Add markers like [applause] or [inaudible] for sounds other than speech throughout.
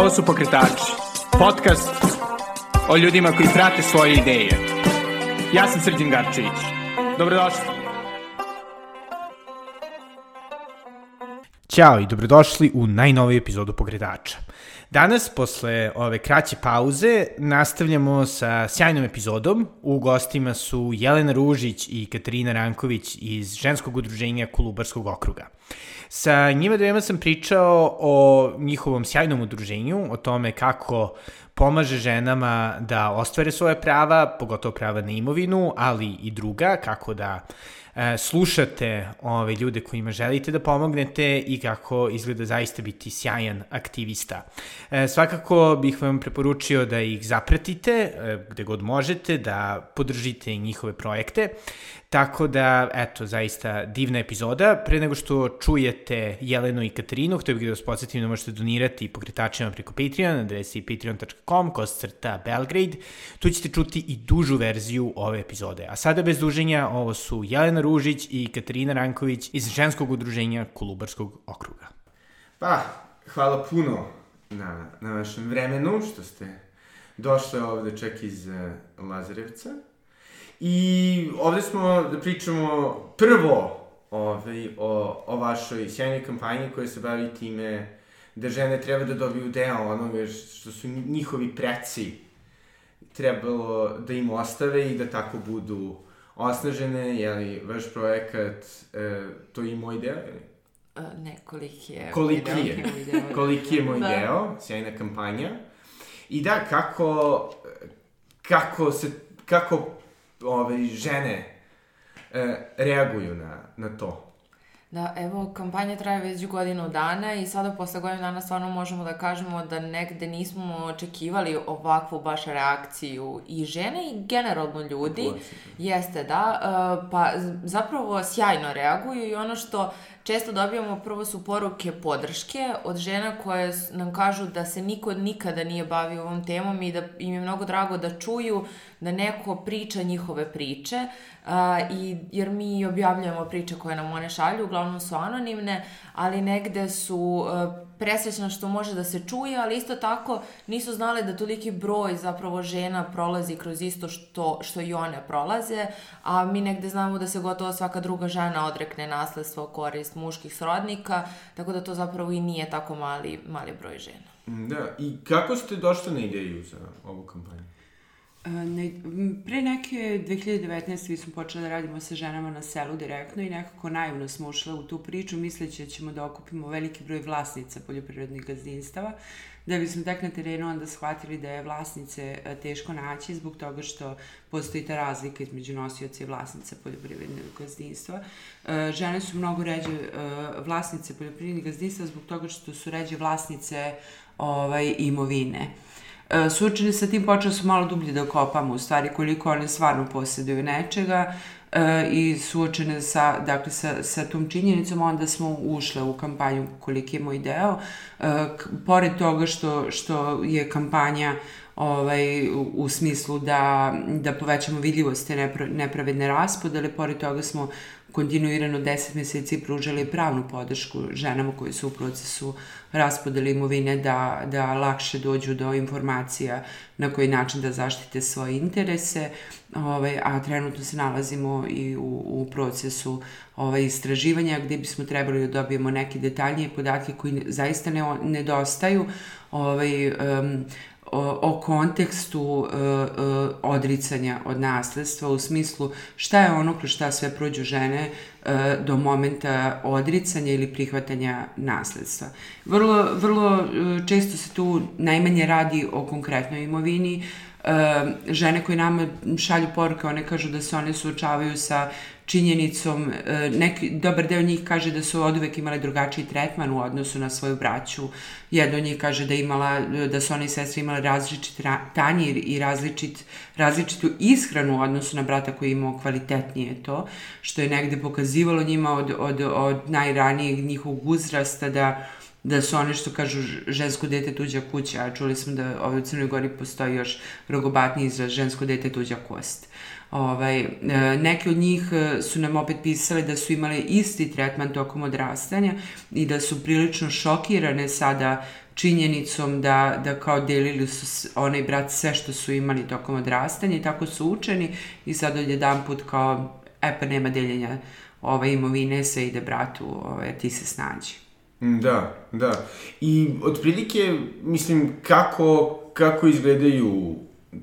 Ovo su Pokretači, podcast o ljudima koji prate svoje ideje. Ja sam Srđan Garčević. Dobrodošli. Ćao i dobrodošli u najnoviju epizodu Pokretača. Danas, posle ove kraće pauze, nastavljamo sa sjajnom epizodom. U gostima su Jelena Ružić i Katarina Ranković iz ženskog udruženja Kolubarskog okruga. Sa njima dvema sam pričao o njihovom sjajnom udruženju, o tome kako pomaže ženama da ostvare svoje prava, pogotovo prava na imovinu, ali i druga, kako da e, slušate ove ljude kojima želite da pomognete i kako izgleda zaista biti sjajan aktivista. E, svakako bih vam preporučio da ih zapratite e, gde god možete, da podržite njihove projekte. Tako da, eto, zaista divna epizoda. Pre nego što čujete Jelenu i Katarinu, htio bih da vas podsjetim da možete donirati pokretačima preko Patreon, adresi patreon.com, kostcrta Belgrade. Tu ćete čuti i dužu verziju ove epizode. A sada bez duženja, ovo su Jelena Ružić i Katarina Ranković iz ženskog udruženja Kolubarskog okruga. Pa, hvala puno na, na vašem vremenu, što ste došli ovde čak iz uh, Lazarevca. I ovde smo da pričamo prvo ovaj, o, o vašoj sjajnoj kampanji koja se bavi time da žene treba da dobiju deo onoga što su njihovi preci trebalo da im ostave i da tako budu osnažene, li vaš projekat, e, to je i moj deo, ili? ne, koliki je. Koliki je, [laughs] koliki je moj da. deo, sjajna kampanja. I da, kako, kako se, kako ove, žene e, reaguju na, na to? Da, evo, kampanja traje već godinu dana i sada posle godinu dana stvarno možemo da kažemo da negde nismo očekivali ovakvu baš reakciju i žene i generalno ljudi. Jeste, da. E, pa zapravo sjajno reaguju i ono što često dobijamo prvo su poruke podrške od žena koje nam kažu da se niko nikada nije bavio ovom temom i da im je mnogo drago da čuju da neko priča njihove priče, a, i, jer mi objavljujemo priče koje nam one šalju, uglavnom su anonimne, ali negde su a, presrećna što može da se čuje, ali isto tako nisu znale da toliki broj zapravo žena prolazi kroz isto što, što i one prolaze, a mi negde znamo da se gotovo svaka druga žena odrekne nasledstvo korist muških srodnika, tako da to zapravo i nije tako mali, mali broj žena. Da, i kako ste došli na ideju za ovu kampanju? Ne, pre neke 2019. mi smo počeli da radimo sa ženama na selu direktno i nekako naivno smo ušle u tu priču misleći da ćemo da okupimo veliki broj vlasnica poljoprivrednih gazdinstava, da bismo tek na terenu onda shvatili da je vlasnice e, teško naći zbog toga što postoji ta razlika između nosioca i vlasnica poljoprivrednog gazdinstva. E, žene su mnogo ređe e, vlasnice poljoprivrednih gazdinstva zbog toga što su ređe vlasnice ovaj, imovine. E, suočeni sa tim počeo su malo dublje da kopamo u stvari koliko one stvarno posjeduju nečega e, i suočene sa, dakle, sa, sa tom činjenicom, onda smo ušle u kampanju koliki je moj deo. E, pored toga što, što je kampanja ovaj, u, u smislu da, da povećamo vidljivost te nepra, nepravedne raspodele, pored toga smo kontinuirano 10 meseci pružali pravnu podršku ženama koje su u procesu raspodele imovine da, da lakše dođu do informacija na koji način da zaštite svoje interese, ovaj, a trenutno se nalazimo i u, u procesu ovaj, istraživanja gde bismo trebali da dobijemo neke detaljnije podatke koji zaista ne, nedostaju. Ovaj, um, o, kontekstu uh, uh, odricanja od nasledstva u smislu šta je ono kroz šta sve prođu žene uh, do momenta odricanja ili prihvatanja nasledstva. Vrlo, vrlo često se tu najmanje radi o konkretnoj imovini, žene koje nama šalju poruke, one kažu da se one suočavaju sa činjenicom, neki, dobar deo njih kaže da su od uvek imale drugačiji tretman u odnosu na svoju braću. Jedno njih kaže da, imala, da su one i sestre imale različit tanjir i različit, različitu ishranu u odnosu na brata koji je imao kvalitetnije to, što je negde pokazivalo njima od, od, od najranijeg njihovog uzrasta da da su one što kažu žensko dete tuđa kuća, a čuli smo da ovaj, u Crnoj Gori postoji još rogobatni izraz žensko dete tuđa kost. Ovaj, e, neke od njih e, su nam opet pisale da su imale isti tretman tokom odrastanja i da su prilično šokirane sada činjenicom da, da kao delili su onaj brat sve što su imali tokom odrastanja i tako su učeni i sad od jedan put kao, e pa nema deljenja ove imovine, sve ide bratu, ove, ti se snađi. Da, da. I otprilike, mislim, kako, kako izgledaju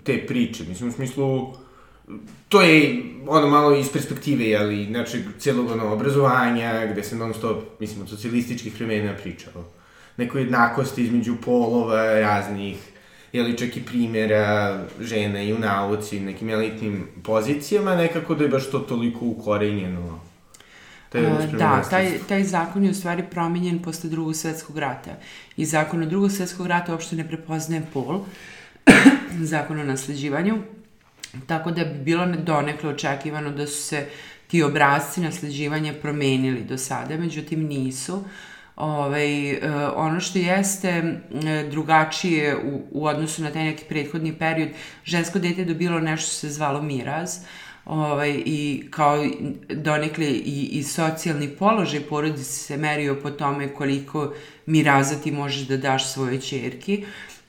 te priče? Mislim, u smislu, to je ono malo iz perspektive, jeli, znači, celog ono, obrazovanja, gde se non stop, mislim, od socijalističkih vremena pričalo. Nekoj jednakosti između polova raznih, jeli, čak i primjera žena i u nauci, nekim elitnim pozicijama, nekako da je baš to toliko ukorenjeno Da, taj, taj zakon je u stvari promenjen posle drugog svetskog rata. I zakon od drugog svetskog rata uopšte ne prepoznaje pol, [clears throat] zakon o nasleđivanju, tako da bi bilo donekle očekivano da su se ti obrazci nasleđivanja promenili do sada, međutim nisu. Ove, ovaj, ono što jeste e, drugačije u, u odnosu na taj neki prethodni period, žensko dete je dobilo nešto što se zvalo miraz, ovaj, i kao donekle i, i socijalni položaj porodice se merio po tome koliko miraza ti možeš da daš svojoj čerki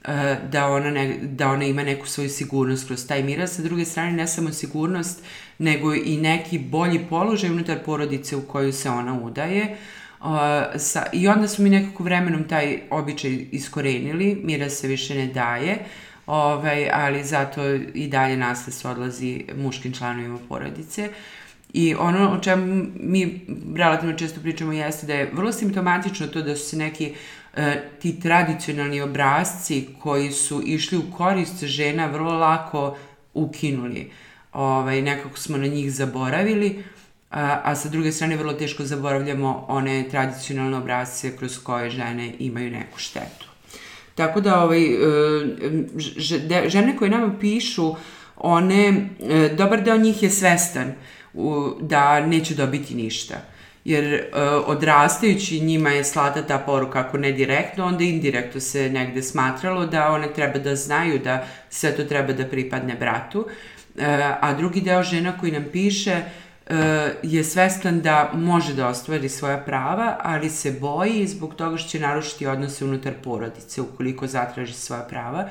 e, da ona, ne, da ona ima neku svoju sigurnost kroz taj miraz. Sa druge strane, ne samo sigurnost, nego i neki bolji položaj unutar porodice u koju se ona udaje. Uh, sa, I onda smo mi nekako vremenom taj običaj iskorenili, miraz se više ne daje. Uh, ovaj, ali zato i dalje nasledstvo odlazi muškim članovima porodice. I ono o čemu mi relativno često pričamo jeste da je vrlo simptomatično to da su se neki e, ti tradicionalni obrazci koji su išli u korist žena vrlo lako ukinuli. Ovaj, nekako smo na njih zaboravili, a, a sa druge strane vrlo teško zaboravljamo one tradicionalne obrazce kroz koje žene imaju neku štetu. Tako da ovaj, e, žene koje nama pišu, one, e, dobar deo njih je svestan da neće dobiti ništa. Jer e, odrastajući njima je slata ta poruka, ako ne direktno, onda indirektno se negde smatralo da one treba da znaju da sve to treba da pripadne bratu. A drugi deo žena koji nam piše, je svestan da može da ostvari svoja prava, ali se boji zbog toga što će narušiti odnose unutar porodice ukoliko zatraži svoja prava.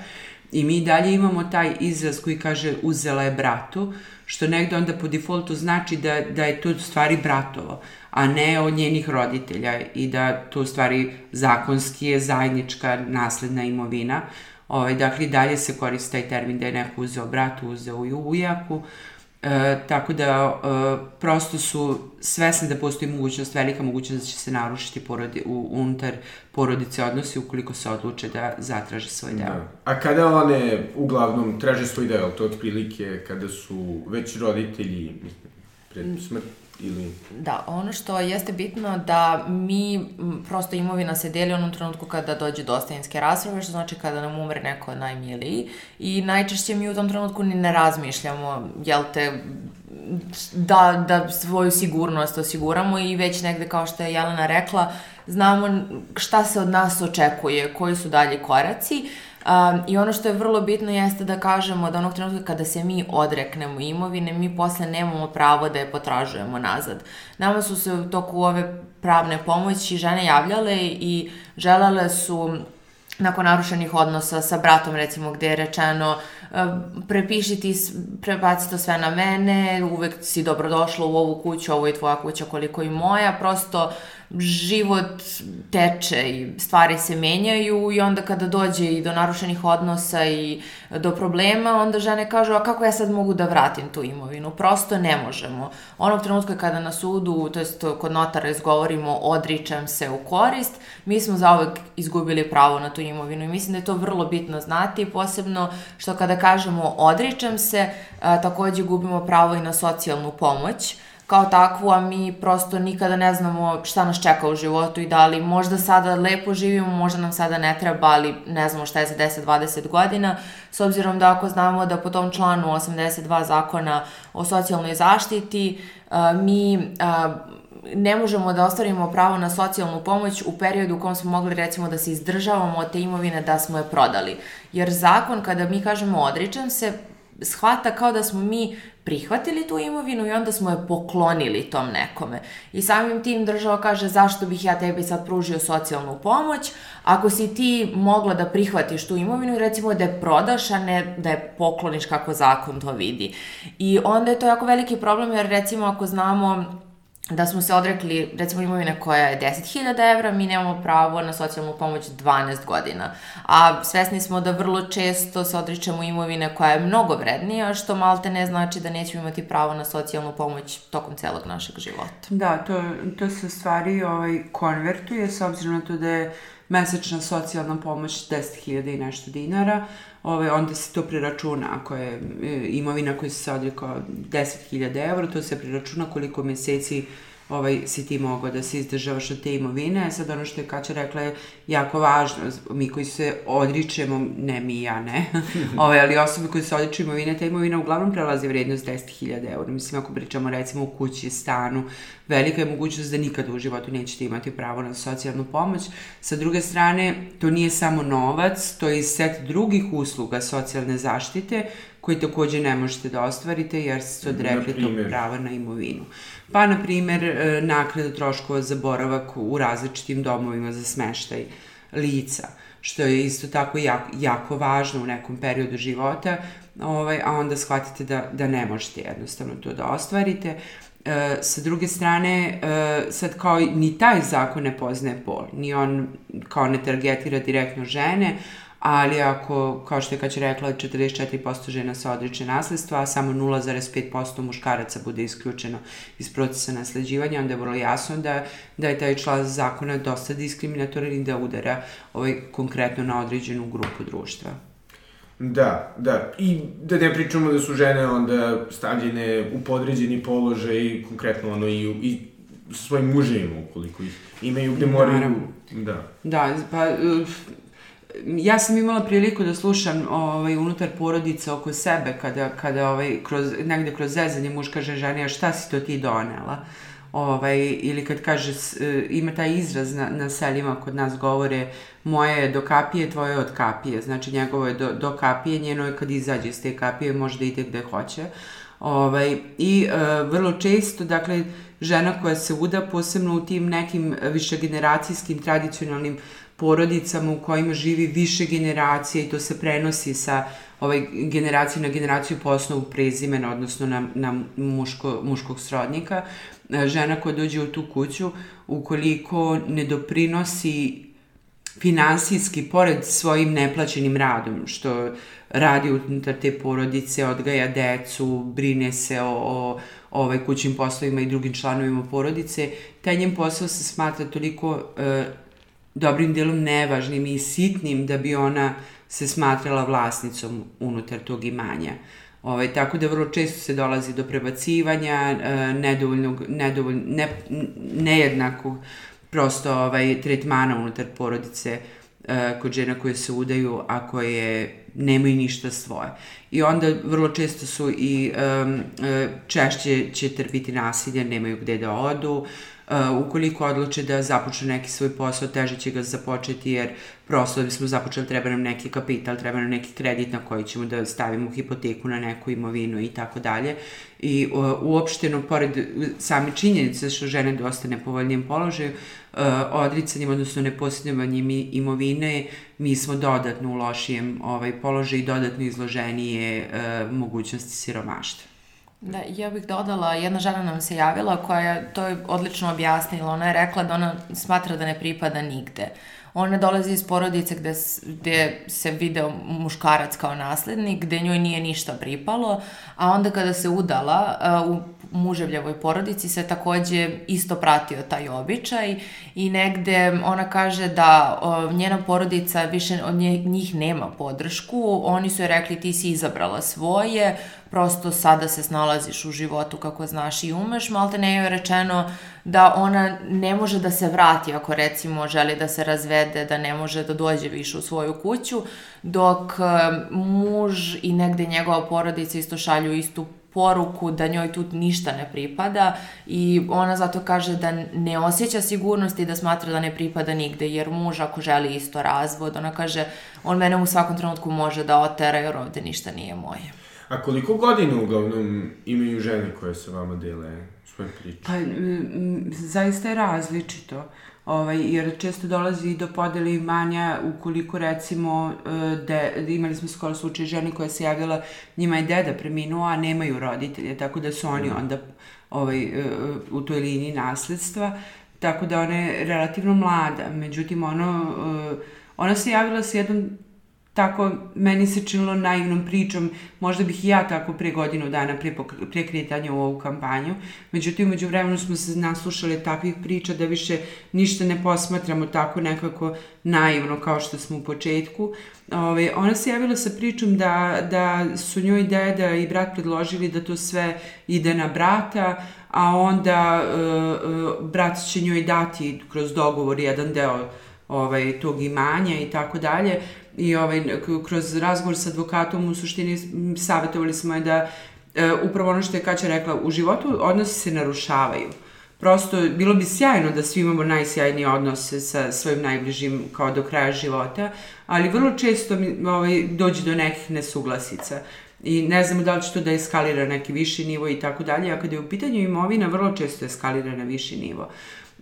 I mi dalje imamo taj izraz koji kaže uzela je bratu, što negde onda po defaultu znači da, da je to stvari bratovo, a ne od njenih roditelja i da to stvari zakonski je zajednička nasledna imovina. Ovaj, dakle, dalje se koristi taj termin da je neko uzeo bratu, uzeo i ujaku, E, tako da e, prosto su svesni da postoji mogućnost, velika mogućnost da će se narušiti porodi, u, unutar porodice odnosi ukoliko se odluče da zatraže svoj deo. Da. A kada one uglavnom traže svoj deo, to otprilike kada su već roditelji pred smrt ili... Da, ono što jeste bitno da mi, prosto imovina se deli onom trenutku kada dođe do ostavinske rasprave, što znači kada nam umre neko najmiliji i najčešće mi u tom trenutku ni ne razmišljamo, jel te, da, da svoju sigurnost osiguramo. I već negde, kao što je Jelena rekla, znamo šta se od nas očekuje, koji su dalji koraci. Uh, Um, I ono što je vrlo bitno jeste da kažemo da onog trenutka kada se mi odreknemo imovine, mi posle nemamo pravo da je potražujemo nazad. Nama su se u toku ove pravne pomoći žene javljale i želele su nakon narušenih odnosa sa bratom, recimo, gde je rečeno prepiši ti, prebaci to sve na mene, uvek si dobrodošla u ovu kuću, ovo je tvoja kuća koliko i moja, prosto uh, život teče i stvari se menjaju i onda kada dođe i do narušenih odnosa i do problema, onda žene kažu, a kako ja sad mogu da vratim tu imovinu? Prosto ne možemo. Onog trenutka kada na sudu, to jest kod notara izgovorimo odričem se u korist, mi smo zauvek izgubili pravo na tu imovinu i mislim da je to vrlo bitno znati, posebno što kada kažemo odričem se, a, takođe gubimo pravo i na socijalnu pomoć, kao takvu, a mi prosto nikada ne znamo šta nas čeka u životu i da li možda sada lepo živimo, možda nam sada ne treba, ali ne znamo šta je za 10-20 godina, s obzirom da ako znamo da po tom članu 82 zakona o socijalnoj zaštiti, mi ne možemo da ostvarimo pravo na socijalnu pomoć u periodu u kom smo mogli recimo da se izdržavamo od te imovine da smo je prodali. Jer zakon kada mi kažemo odričem se, shvata kao da smo mi prihvatili tu imovinu i onda smo je poklonili tom nekome. I samim tim država kaže zašto bih ja tebi sad pružio socijalnu pomoć, ako si ti mogla da prihvatiš tu imovinu i recimo da je prodaš, a ne da je pokloniš kako zakon to vidi. I onda je to jako veliki problem jer recimo ako znamo da smo se odrekli, recimo imovine koja je 10.000 evra, mi nemamo pravo na socijalnu pomoć 12 godina. A svesni smo da vrlo često se odričemo imovine koja je mnogo vrednija, što malte ne znači da nećemo imati pravo na socijalnu pomoć tokom celog našeg života. Da, to, to se stvari ovaj, konvertuje s obzirom na to da je mesečna socijalna pomoć 10.000 i nešto dinara, ovaj, onda se to preračuna, ako je e, imovina koja se odrekao 10.000 evra, to se preračuna koliko meseci ovaj, si ti mogao da se izdržavaš od te imovine. Sad ono što je Kaća rekla je jako važno. Mi koji se odričemo, ne mi ja ne, [laughs] ovaj, ali osobe koji se odriču imovine, ta imovina uglavnom prelazi vrednost 10.000 eura. Mislim, ako pričamo recimo u kući, stanu, velika je mogućnost da nikada u životu nećete imati pravo na socijalnu pomoć. Sa druge strane, to nije samo novac, to je i set drugih usluga socijalne zaštite koji takođe ne možete da ostvarite jer ste odrekli tog prava na imovinu. Pa, na primer, e, nakrada troškova za boravak u različitim domovima za smeštaj lica, što je isto tako jako, jako važno u nekom periodu života, ovaj, a onda shvatite da, da ne možete jednostavno to da ostvarite. E, sa druge strane, e, sad kao ni taj zakon ne poznaje pol, ni on kao ne targetira direktno žene, ali ako, kao što je je rekla, 44% žena se odriče nasledstva, a samo 0,5% muškaraca bude isključeno iz procesa nasleđivanja, onda je vrlo jasno da, da je taj član zakona dosta diskriminatoran i da udara ovaj, konkretno na određenu grupu društva. Da, da. I da ne pričamo da su žene onda stavljene u podređeni položaj, konkretno ono i, i svojim muževima, ukoliko ih imaju gde moraju... Da. Da, pa ja sam imala priliku da slušam ovaj, unutar porodice oko sebe kada, kada ovaj, kroz, negde kroz zezanje muž kaže ženi, a šta si to ti donela? Ovaj, ili kad kaže, e, ima taj izraz na, na selima kod nas govore moje je do kapije, tvoje je od kapije. Znači njegovo je do, do kapije, njeno je kad izađe iz te kapije može da ide gde hoće. Ovaj, I e, vrlo često, dakle, žena koja se uda, posebno u tim nekim višegeneracijskim tradicionalnim porodicama u kojima živi više generacija i to se prenosi sa ovaj, generacije na generaciju po osnovu prezimena, odnosno na, na muško, muškog srodnika. E, žena koja dođe u tu kuću, ukoliko ne doprinosi finansijski, pored svojim neplaćenim radom, što radi unutar te porodice, odgaja decu, brine se o, o ovaj, kućnim poslovima i drugim članovima porodice, taj njen posao se smatra toliko e, dobrim delom nevažnim i sitnim da bi ona se smatrala vlasnicom unutar tog imanja. Ovaj, tako da vrlo često se dolazi do prebacivanja, e, nedovoljnog, nedovoljno, ne, nejednakog prosto ovaj, tretmana unutar porodice e, kod žena koje se udaju, a koje nemaju ništa svoje. I onda vrlo često su i um, češće će trpiti nasilje, nemaju gde da odu, ukoliko odluče da započnu neki svoj posao, teže će ga započeti jer prosto da bismo započeli treba nam neki kapital, treba nam neki kredit na koji ćemo da stavimo hipoteku na neku imovinu i tako dalje. I uh, uopšteno, pored same činjenice što žene dosta nepovoljnijem položaju, uh, odricanjem, odnosno neposjedovanjem imovine, mi smo dodatno u lošijem ovaj, položaju i dodatno izloženije mogućnosti siromaštva. Da, ja bih dodala, jedna žena nam se javila koja je to je odlično objasnila. Ona je rekla da ona smatra da ne pripada nigde. Ona dolazi iz porodice gde, gde se video muškarac kao naslednik, gde njoj nije ništa pripalo, a onda kada se udala u muževljavoj porodici se takođe isto pratio taj običaj i negde ona kaže da o, njena porodica više od nje, njih nema podršku, oni su joj rekli ti si izabrala svoje, prosto sada se snalaziš u životu kako znaš i umeš, malte ne je rečeno da ona ne može da se vrati ako recimo želi da se razvede, da ne može da dođe više u svoju kuću, dok muž i negde njegova porodica isto šalju istu poruku da njoj tu ništa ne pripada i ona zato kaže da ne osjeća sigurnost i da smatra da ne pripada nigde, jer muž ako želi isto razvod, ona kaže on mene u svakom trenutku može da otera jer ovde ništa nije moje. A koliko godina uglavnom imaju žene koje sa vama dele svoje priče? Pa, m, zaista je različito. Ovaj, jer često dolazi do podele imanja ukoliko recimo e, de, imali smo skoro slučaj žene koja se javila njima je deda preminuo, a nemaju roditelje, tako da su oni onda ovaj, e, u toj liniji nasledstva, tako da ona je relativno mlada. Međutim, ono, e, ona se javila sa jednom tako meni se činilo naivnom pričom, možda bih i ja tako pre godinu dana pre, pre kretanja u ovu kampanju, međutim umeđu vremenu smo se naslušali takvih priča da više ništa ne posmatramo tako nekako naivno kao što smo u početku. Ove, ona se javila sa pričom da, da su njoj deda i brat predložili da to sve ide na brata, a onda e, e, brat će njoj dati kroz dogovor jedan deo ovaj, tog imanja i tako dalje i ovaj, kroz razgovor sa advokatom u suštini savjetovali smo je da e, upravo ono što je Kaća rekla, u životu odnosi se narušavaju. Prosto, bilo bi sjajno da svi imamo najsjajnije odnose sa svojim najbližim kao do kraja života, ali vrlo često ovaj, dođe do nekih nesuglasica i ne znamo da li će to da eskalira neki viši nivo i tako dalje, a kada je u pitanju imovina, vrlo često eskalira na viši nivo.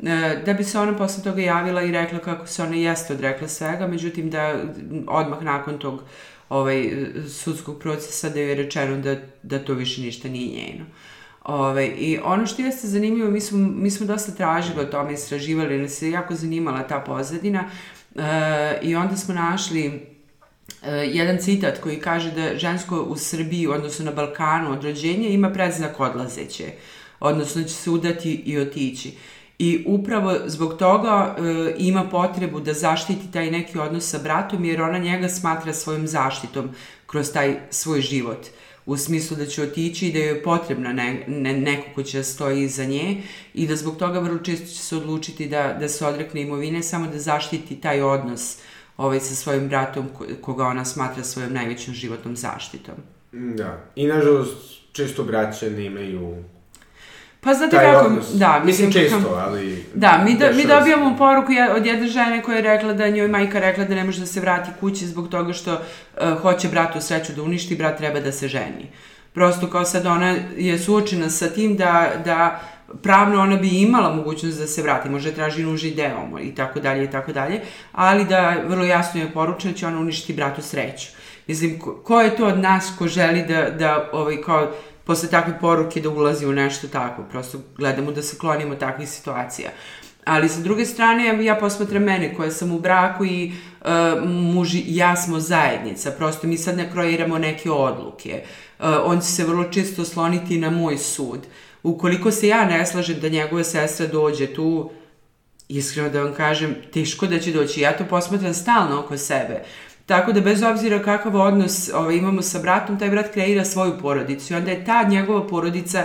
E, da bi se ona posle toga javila i rekla kako se ona jeste odrekla svega, međutim da odmah nakon tog ovaj, sudskog procesa da je rečeno da, da to više ništa nije njeno. Ove, ovaj, I ono što jeste zanimljivo, mi smo, mi smo dosta tražili o tome, istraživali, nas je jako zanimala ta pozadina e, i onda smo našli e, jedan citat koji kaže da žensko u Srbiji, odnosno na Balkanu od rođenja, ima predznak odlazeće, odnosno će se udati i otići i upravo zbog toga e, ima potrebu da zaštiti taj neki odnos sa bratom jer ona njega smatra svojom zaštitom kroz taj svoj život u smislu da će otići i da joj je potrebna ne, ne, neko ko će da stoji iza nje i da zbog toga vrlo često će se odlučiti da, da se odrekne imovine samo da zaštiti taj odnos ovaj, sa svojim bratom koga ona smatra svojom najvećom životnom zaštitom. Da. I nažalost često braće ne imaju Pa znate kako, odnos. da, mislim, mislim često, ali... Da, mi, da, mi dobijamo poruku od jedne žene koja je rekla da njoj majka rekla da ne može da se vrati kući zbog toga što uh, hoće bratu sreću da uništi, brat treba da se ženi. Prosto kao sad ona je suočena sa tim da, da pravno ona bi imala mogućnost da se vrati, može traži nuži deo i tako dalje i tako dalje, ali da vrlo jasno je poručeno da će ona uništiti bratu sreću. Mislim, ko, ko je to od nas ko želi da, da ovaj, kao, posle takve poruke da ulazi u nešto tako. Prosto gledamo da se klonimo takvih situacija. Ali sa druge strane, ja posmatram mene koja sam u braku i uh, muž i ja smo zajednica. Prosto mi sad ne kroiramo neke odluke. Uh, on će se vrlo često osloniti na moj sud. Ukoliko se ja ne slažem da njegova sestra dođe tu, iskreno da vam kažem, teško da će doći. Ja to posmatram stalno oko sebe. Tako da bez obzira kakav odnos ovaj, imamo sa bratom, taj brat kreira svoju porodicu i onda je ta njegova porodica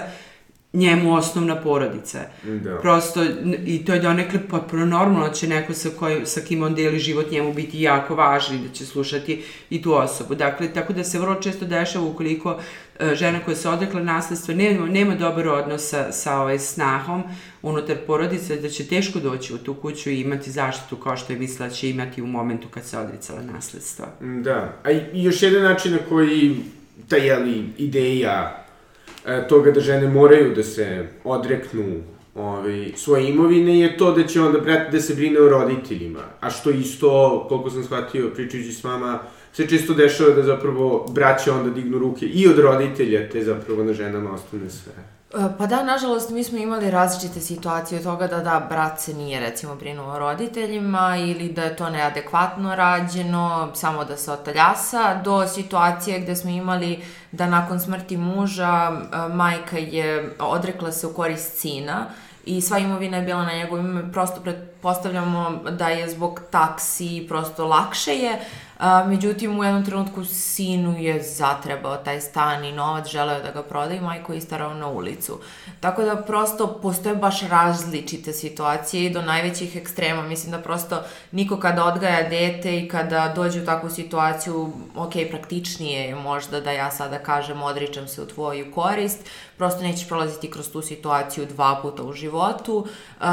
njemu osnovna porodica. Da. Prosto, i to je donekle potpuno normalno da će neko sa, koj, sa kim on deli život njemu biti jako važan i da će slušati i tu osobu. Dakle, tako da se vrlo često dešava ukoliko e, žena koja se odrekla nasledstva nema, nema dobar odnos sa, sa ovaj snahom unutar porodice, da će teško doći u tu kuću i imati zaštitu kao što je mislila da će imati u momentu kad se odricala nasledstva. Da, a i još jedan način na koji ta jeli, ideja e, toga da žene moraju da se odreknu ovaj, svoje imovine je to da će onda brat da se brine o roditeljima. A što isto, koliko sam shvatio pričajući s vama, se često dešava da zapravo braće onda dignu ruke i od roditelja, te zapravo na ženama ostane sve. E, pa da, nažalost, mi smo imali različite situacije od toga da da, brat se nije recimo brinuo o roditeljima ili da je to neadekvatno rađeno, samo da se otaljasa, do situacije gde smo imali da nakon smrti muža e, majka je odrekla se u korist sina i sva imovina je bila na njegovom prosto pretpostavljamo da je zbog taksi prosto lakše je, A, međutim, u jednom trenutku sinu je zatrebao taj stan i novac, želeo da ga proda i majko je istarao na ulicu. Tako da prosto postoje baš različite situacije i do najvećih ekstrema. Mislim da prosto niko kada odgaja dete i kada dođe u takvu situaciju, ok, praktičnije je možda da ja sada kažem odričem se u tvoju korist, prosto nećeš prolaziti kroz tu situaciju dva puta u životu. Uh,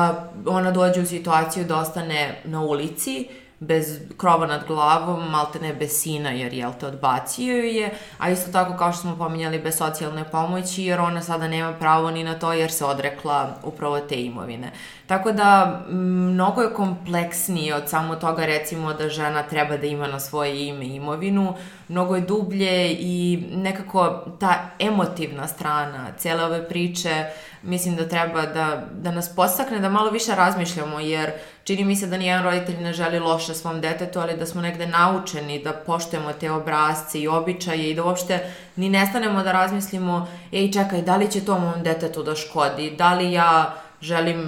ona dođe u situaciju da ostane na ulici, bez krova nad glavom, malte ne bez sina jer jel te odbacio je, a isto tako kao što smo pominjali bez socijalne pomoći jer ona sada nema pravo ni na to jer se odrekla upravo te imovine. Tako da mnogo je kompleksnije od samo toga recimo da žena treba da ima na svoje ime imovinu, mnogo je dublje i nekako ta emotivna strana cele ove priče mislim da treba da, da nas postakne da malo više razmišljamo jer čini mi se da nijedan roditelj ne želi loše svom detetu, ali da smo negde naučeni da poštujemo te obrazce i običaje i da uopšte ni nestanemo da razmislimo ej čekaj, da li će to mom detetu da škodi, da li ja želim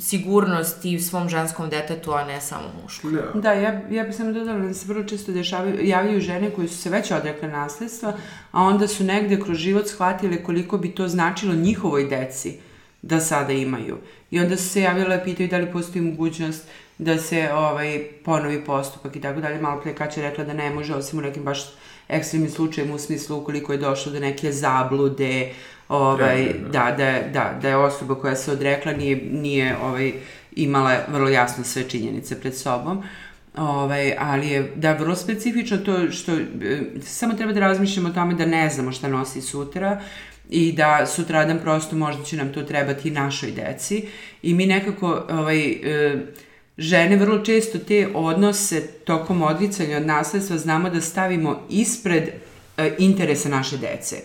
sigurnost i svom ženskom detetu, a ne samo mušku. Da, da ja, ja bih samo dodala da se vrlo često dešavaju, javljaju žene koje su se već odrekle nasledstva, a onda su negde kroz život shvatile koliko bi to značilo njihovoj deci da sada imaju. I onda su se javile, pitaju da li postoji mogućnost da se ovaj, ponovi postupak i tako dalje. Malo pre je rekla da ne može, osim u nekim baš ekstremnim slučajima u smislu ukoliko je došlo do neke zablude, ovaj, da, da, da, da je osoba koja se odrekla nije, nije ovaj, imala vrlo jasno sve činjenice pred sobom. Ovaj, ali je da vrlo specifično to što e, samo treba da razmišljamo o tome da ne znamo šta nosi sutra i da sutradan prosto možda će nam to trebati našoj deci i mi nekako ovaj, e, žene vrlo često te odnose tokom odricanja od nasledstva znamo da stavimo ispred e, interesa naše dece.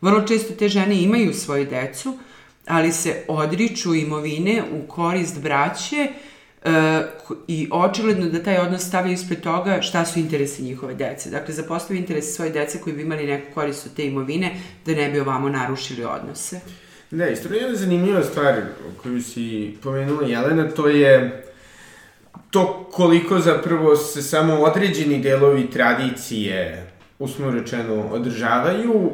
Vrlo često te žene imaju svoju decu, ali se odriču imovine u korist braće i očigledno da taj odnos stavljaju ispred toga šta su interesi njihove dece. Dakle, zapostavljaju interesi svoje dece koji bi imali neku korist od te imovine da ne bi ovamo narušili odnose. Da, isto jedna zanimljiva stvar koju si pomenula Jelena, to je to koliko zapravo se samo određeni delovi tradicije, usmo rečeno, održavaju,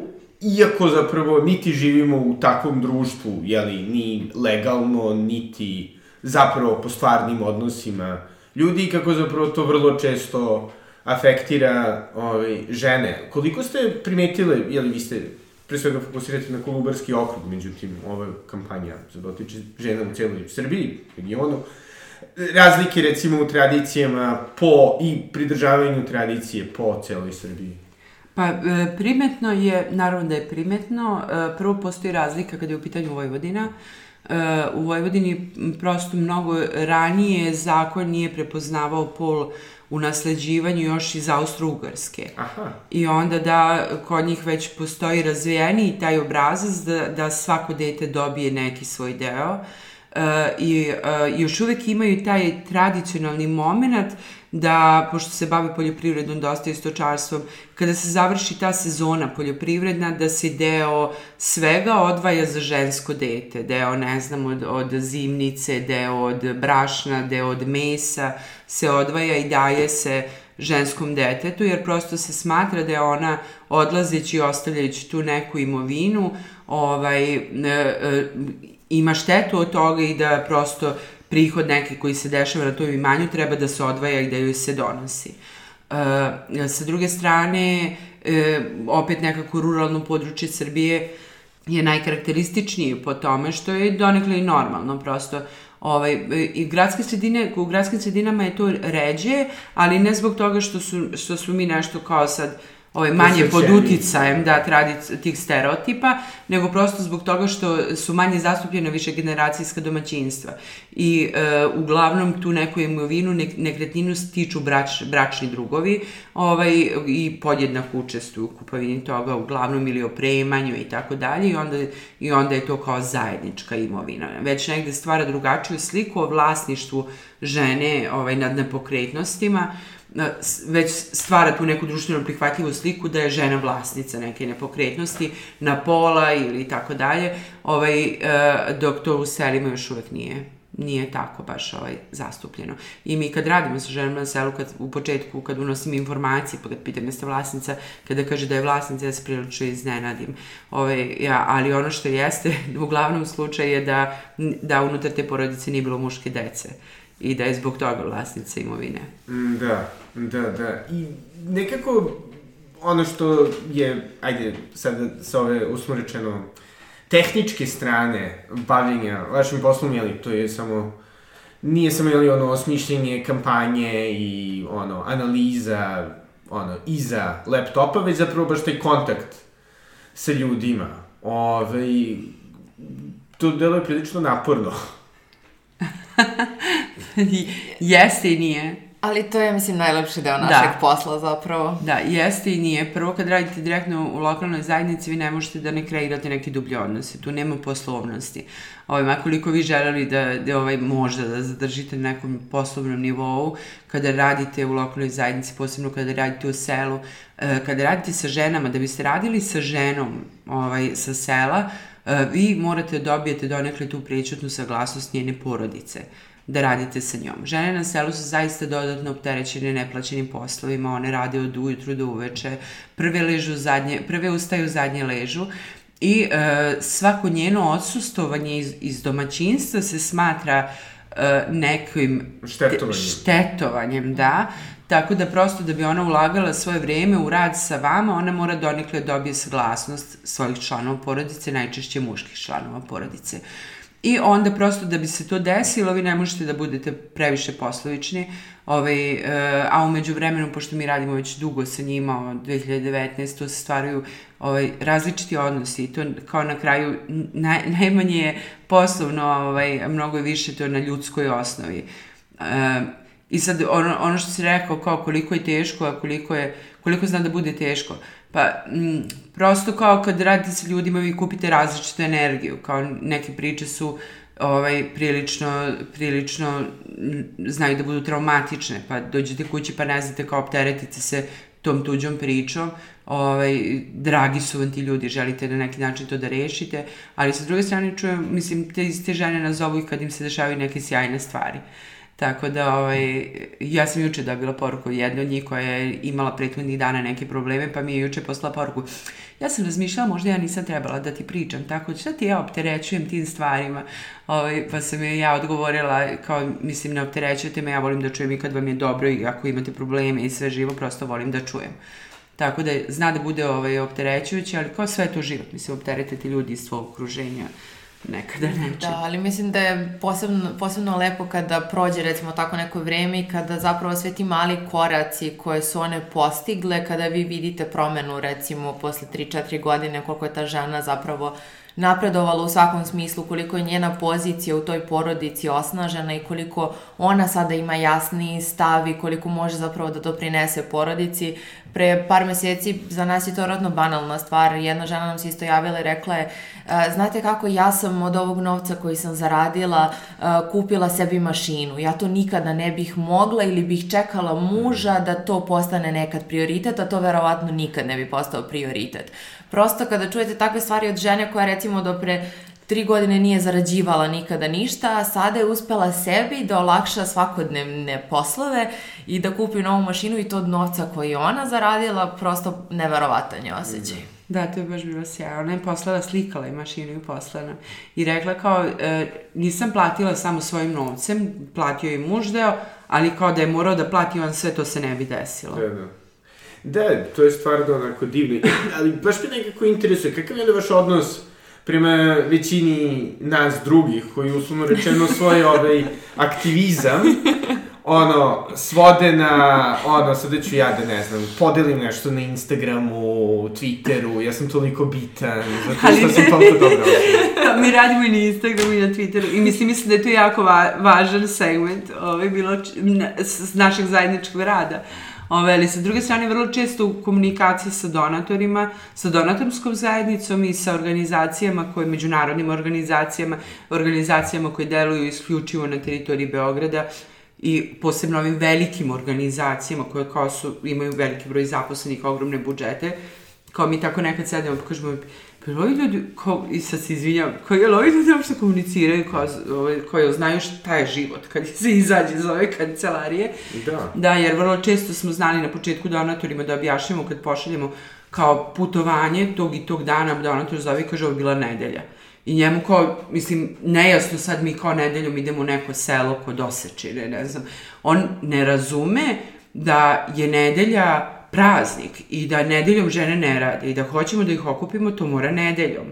iako zapravo niti živimo u takvom društvu, jeli, ni legalno, niti zapravo po stvarnim odnosima ljudi i kako zapravo to vrlo često afektira ovaj, žene. Koliko ste primetile, jeli vi ste pre svega fokusirate na Kolubarski okrug, međutim, ova kampanja se dotiče žena u celoj Srbiji, regionu, razlike recimo u tradicijama po i pridržavanju tradicije po celoj Srbiji? Pa e, primetno je, naravno da je primetno, e, prvo postoji razlika kada je u pitanju Vojvodina. U Vojvodini prosto mnogo ranije zakon nije prepoznavao pol u nasleđivanju još iz Austro-Ugarske. Aha. I onda da kod njih već postoji razvijeni taj obrazac da, da svako dete dobije neki svoj deo. Uh, i uh, još uvek imaju taj tradicionalni moment da, pošto se bave poljoprivredom dosta i stočarstvom, kada se završi ta sezona poljoprivredna, da se deo svega odvaja za žensko dete. Deo, ne znam, od, od zimnice, deo od brašna, deo od mesa se odvaja i daje se ženskom detetu, jer prosto se smatra da je ona odlazeći i ostavljajući tu neku imovinu, ovaj, e, e, ima štetu od toga i da prosto prihod neki koji se dešava na tom imanju treba da se odvaja i da joj se donosi. E, sa druge strane, e, opet nekako ruralno područje Srbije je najkarakterističnije po tome što je donekle i normalno, prosto ovaj, i gradske sredine, u gradskim sredinama je to ređe, ali ne zbog toga što su, što su mi nešto kao sad uh, ovaj, manje pod uticajem da, tradic, tih stereotipa, nego prosto zbog toga što su manje zastupljene više generacijska domaćinstva. I e, uglavnom tu neku imovinu, nek, nekretninu stiču brač, bračni drugovi ovaj, i podjednako učestuju u kupovini toga, uglavnom ili opremanju i tako dalje i onda, i onda je to kao zajednička imovina. Već negde stvara drugačiju sliku o vlasništvu žene ovaj, nad nepokretnostima, već stvara tu neku društveno prihvatljivu sliku da je žena vlasnica neke nepokretnosti na pola ili tako dalje, ovaj, e, dok to u selima još uvek nije nije tako baš ovaj, zastupljeno. I mi kad radimo sa ženama na selu, kad, u početku, kad unosim informacije, pa kad pitam jeste vlasnica, kada kaže da je vlasnica, ja se prilično iznenadim. Ovaj, ja, ali ono što jeste, [laughs] u glavnom slučaju je da, da unutar te porodice nije bilo muške dece i da je zbog toga vlasnica imovine. Mm, da, da, da. I nekako ono što je, ajde, sad sa ove usmorečeno, tehničke strane bavljenja vašim poslom, jeli, to je samo nije samo ili ono osmišljenje kampanje i ono analiza ono iza laptopa, već zapravo baš taj kontakt sa ljudima. Ove, to delo je prilično naporno. [laughs] [laughs] jeste i nije. Ali to je, mislim, najlepši deo našeg da. posla zapravo. Da, jeste i nije. Prvo kad radite direktno u lokalnoj zajednici, vi ne možete da ne kreirate neki dublji odnose. Tu nema poslovnosti. Ovaj, makoliko vi želeli da, da ovaj, možda da zadržite na nekom poslovnom nivou, kada radite u lokalnoj zajednici, posebno kada radite u selu, eh, kada radite sa ženama, da biste radili sa ženom ovaj, sa sela, eh, vi morate da dobijete donekle tu pričutnu saglasnost njene porodice da radite sa njom. Žene na selu su zaista dodatno opterećene neplaćenim poslovima, one rade od ujutru do uveče, prve ležu zadnje, prve ustaju, zadnje ležu i e, svako njeno odsustovanje iz, iz domaćinstva se smatra e, nekim štetovanjem. štetovanjem, da, Tako da prosto da bi ona ulagala svoje vreme u rad sa vama, ona mora donikle da dobije saglasnost svojih članova porodice, najčešće muških članova porodice. Uh, I onda prosto da bi se to desilo, vi ne možete da budete previše poslovični, ovaj, uh, a umeđu vremenu, pošto mi radimo već dugo sa njima, od 2019, to se stvaraju ovaj, različiti odnosi i to kao na kraju naj, najmanje je poslovno, ovaj, mnogo je više to na ljudskoj osnovi. Uh, I sad ono, ono što si rekao kao koliko je teško, a koliko, je, koliko zna da bude teško. Pa, m, prosto kao kad radite sa ljudima vi kupite različitu energiju, kao neke priče su ovaj, prilično, prilično znaju da budu traumatične, pa dođete kući pa ne znate kao opteretite se tom tuđom pričom, ovaj, dragi su vam ti ljudi, želite na neki način to da rešite, ali sa druge strane čujem, mislim, te iste žene nazovu i kad im se dešavaju neke sjajne stvari. Uh, Tako da, ovaj, ja sam juče dobila poruku jedne od njih koja je imala prethodnih dana neke probleme, pa mi je juče poslala poruku. Ja sam razmišljala, možda ja nisam trebala da ti pričam, tako šta ti ja opterećujem tim stvarima. Ovaj, pa sam je ja odgovorila, kao, mislim, ne opterećujete me, ja volim da čujem i kad vam je dobro i ako imate probleme i sve živo, prosto volim da čujem. Tako da zna da bude ovaj, opterećujuće, ali kao sve to život, mislim, opteretiti ljudi iz svog okruženja nekada neče. Da, ali mislim da je posebno, posebno lepo kada prođe recimo tako neko vreme i kada zapravo sve ti mali koraci koje su one postigle, kada vi vidite promenu recimo posle 3-4 godine koliko je ta žena zapravo napredovala u svakom smislu, koliko je njena pozicija u toj porodici osnažena i koliko ona sada ima jasni stav i koliko može zapravo da doprinese porodici. Pre par meseci za nas je to rodno banalna stvar. Jedna žena nam se isto javila i rekla je e, znate kako ja sam od ovog novca koji sam zaradila e, kupila sebi mašinu. Ja to nikada ne bih mogla ili bih čekala muža da to postane nekad prioritet, a to verovatno nikad ne bi postao prioritet prosto kada čujete takve stvari od žene koja recimo do pre tri godine nije zarađivala nikada ništa, a sada je uspela sebi da olakša svakodnevne poslove i da kupi novu mašinu i to od novca koji je ona zaradila, prosto neverovatan je osjećaj. Da, to je baš bilo sjajno. Ona je poslala, slikala je mašinu i poslana. I rekla kao, e, nisam platila samo svojim novcem, platio je muž deo, ali kao da je morao da plati on sve, to se ne bi desilo. Da, da. Da, to je stvarno onako divno. Ali baš me nekako interesuje, kakav je da vaš odnos prema većini nas drugih, koji uslovno rečeno svoj ovaj aktivizam, ono, svode na, ono, sada ću ja da ne znam, podelim nešto na Instagramu, Twitteru, ja sam toliko bitan, zato što sam toliko dobro Mi radimo i na Instagramu i na Twitteru i mislim, mislim da je to jako va važan segment ovaj, bilo s našeg zajedničkog rada. Ove, ali sa druge strane, vrlo često u komunikaciji sa donatorima, sa donatorskom zajednicom i sa organizacijama koje, međunarodnim organizacijama, organizacijama koje deluju isključivo na teritoriji Beograda, i posebno ovim velikim organizacijama koje kao su, imaju veliki broj zaposlenih, ogromne budžete, kao mi tako nekad sedemo pa kažemo, pa ovi ljudi, kao, i sad se izvinjam, kao je ovi ljudi uopšte komuniciraju, kao, ovaj, koji znaju šta je život kad [laughs] se izađe iz ove kancelarije. Da. Da, jer vrlo često smo znali na početku donatorima da objašnjamo kad pošaljemo kao putovanje tog i tog dana, donator zove i kaže ovo bila nedelja. I njemu kao, mislim, nejasno sad mi kao nedeljom idemo u neko selo kod Osečine, ne znam. On ne razume da je nedelja praznik i da nedeljom žene ne rade i da hoćemo da ih okupimo, to mora nedeljom.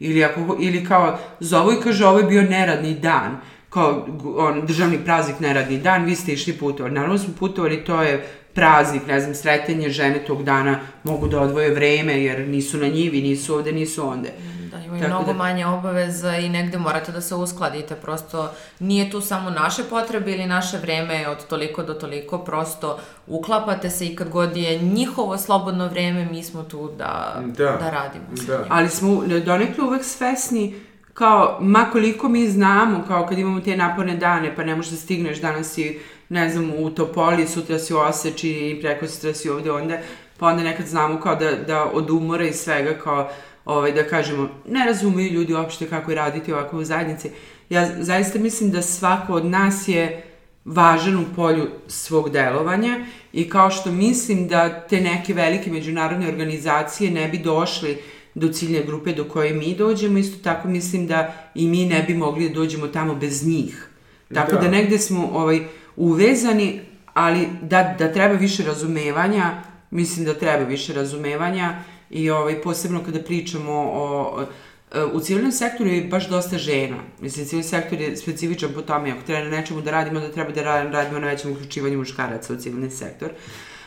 Ili, ako, ili kao, zovu i kaže, ovo je bio neradni dan. kao on, državni praznik, neradni dan, vi ste išli putovali. Naravno smo putovali, to je praznik, ne znam, sretenje žene tog dana mogu da odvoje vreme jer nisu na njivi, nisu ovde, nisu onde. Da, imaju Tako mnogo da... manje obaveza i negde morate da se uskladite, prosto nije tu samo naše potrebe ili naše vreme od toliko do toliko, prosto uklapate se i kad god je njihovo slobodno vreme, mi smo tu da, da, da radimo. Da. Ali smo donekle uvek svesni kao, ma koliko mi znamo, kao kad imamo te naporne dane, pa ne možeš da stigneš, danas si, ne znam, u Topoli, sutra si u Oseči i preko sutra si ovde, onda, pa onda nekad znamo kao da, da od umora i svega, kao, ovaj, da kažemo, ne razumeju ljudi uopšte kako je raditi ovako u zajednici. Ja zaista mislim da svako od nas je važan u polju svog delovanja i kao što mislim da te neke velike međunarodne organizacije ne bi došli do ciljne grupe do koje mi dođemo, isto tako mislim da i mi ne bi mogli da dođemo tamo bez njih. Tako da, da negde smo ovaj, uvezani, ali da, da treba više razumevanja, mislim da treba više razumevanja i ovaj, posebno kada pričamo o, u civilnom sektoru je baš dosta žena. Mislim, civilni sektor je specifičan po tome, ako treba na nečemu da radimo, da treba da radimo na većem uključivanju muškaraca u civilni sektor.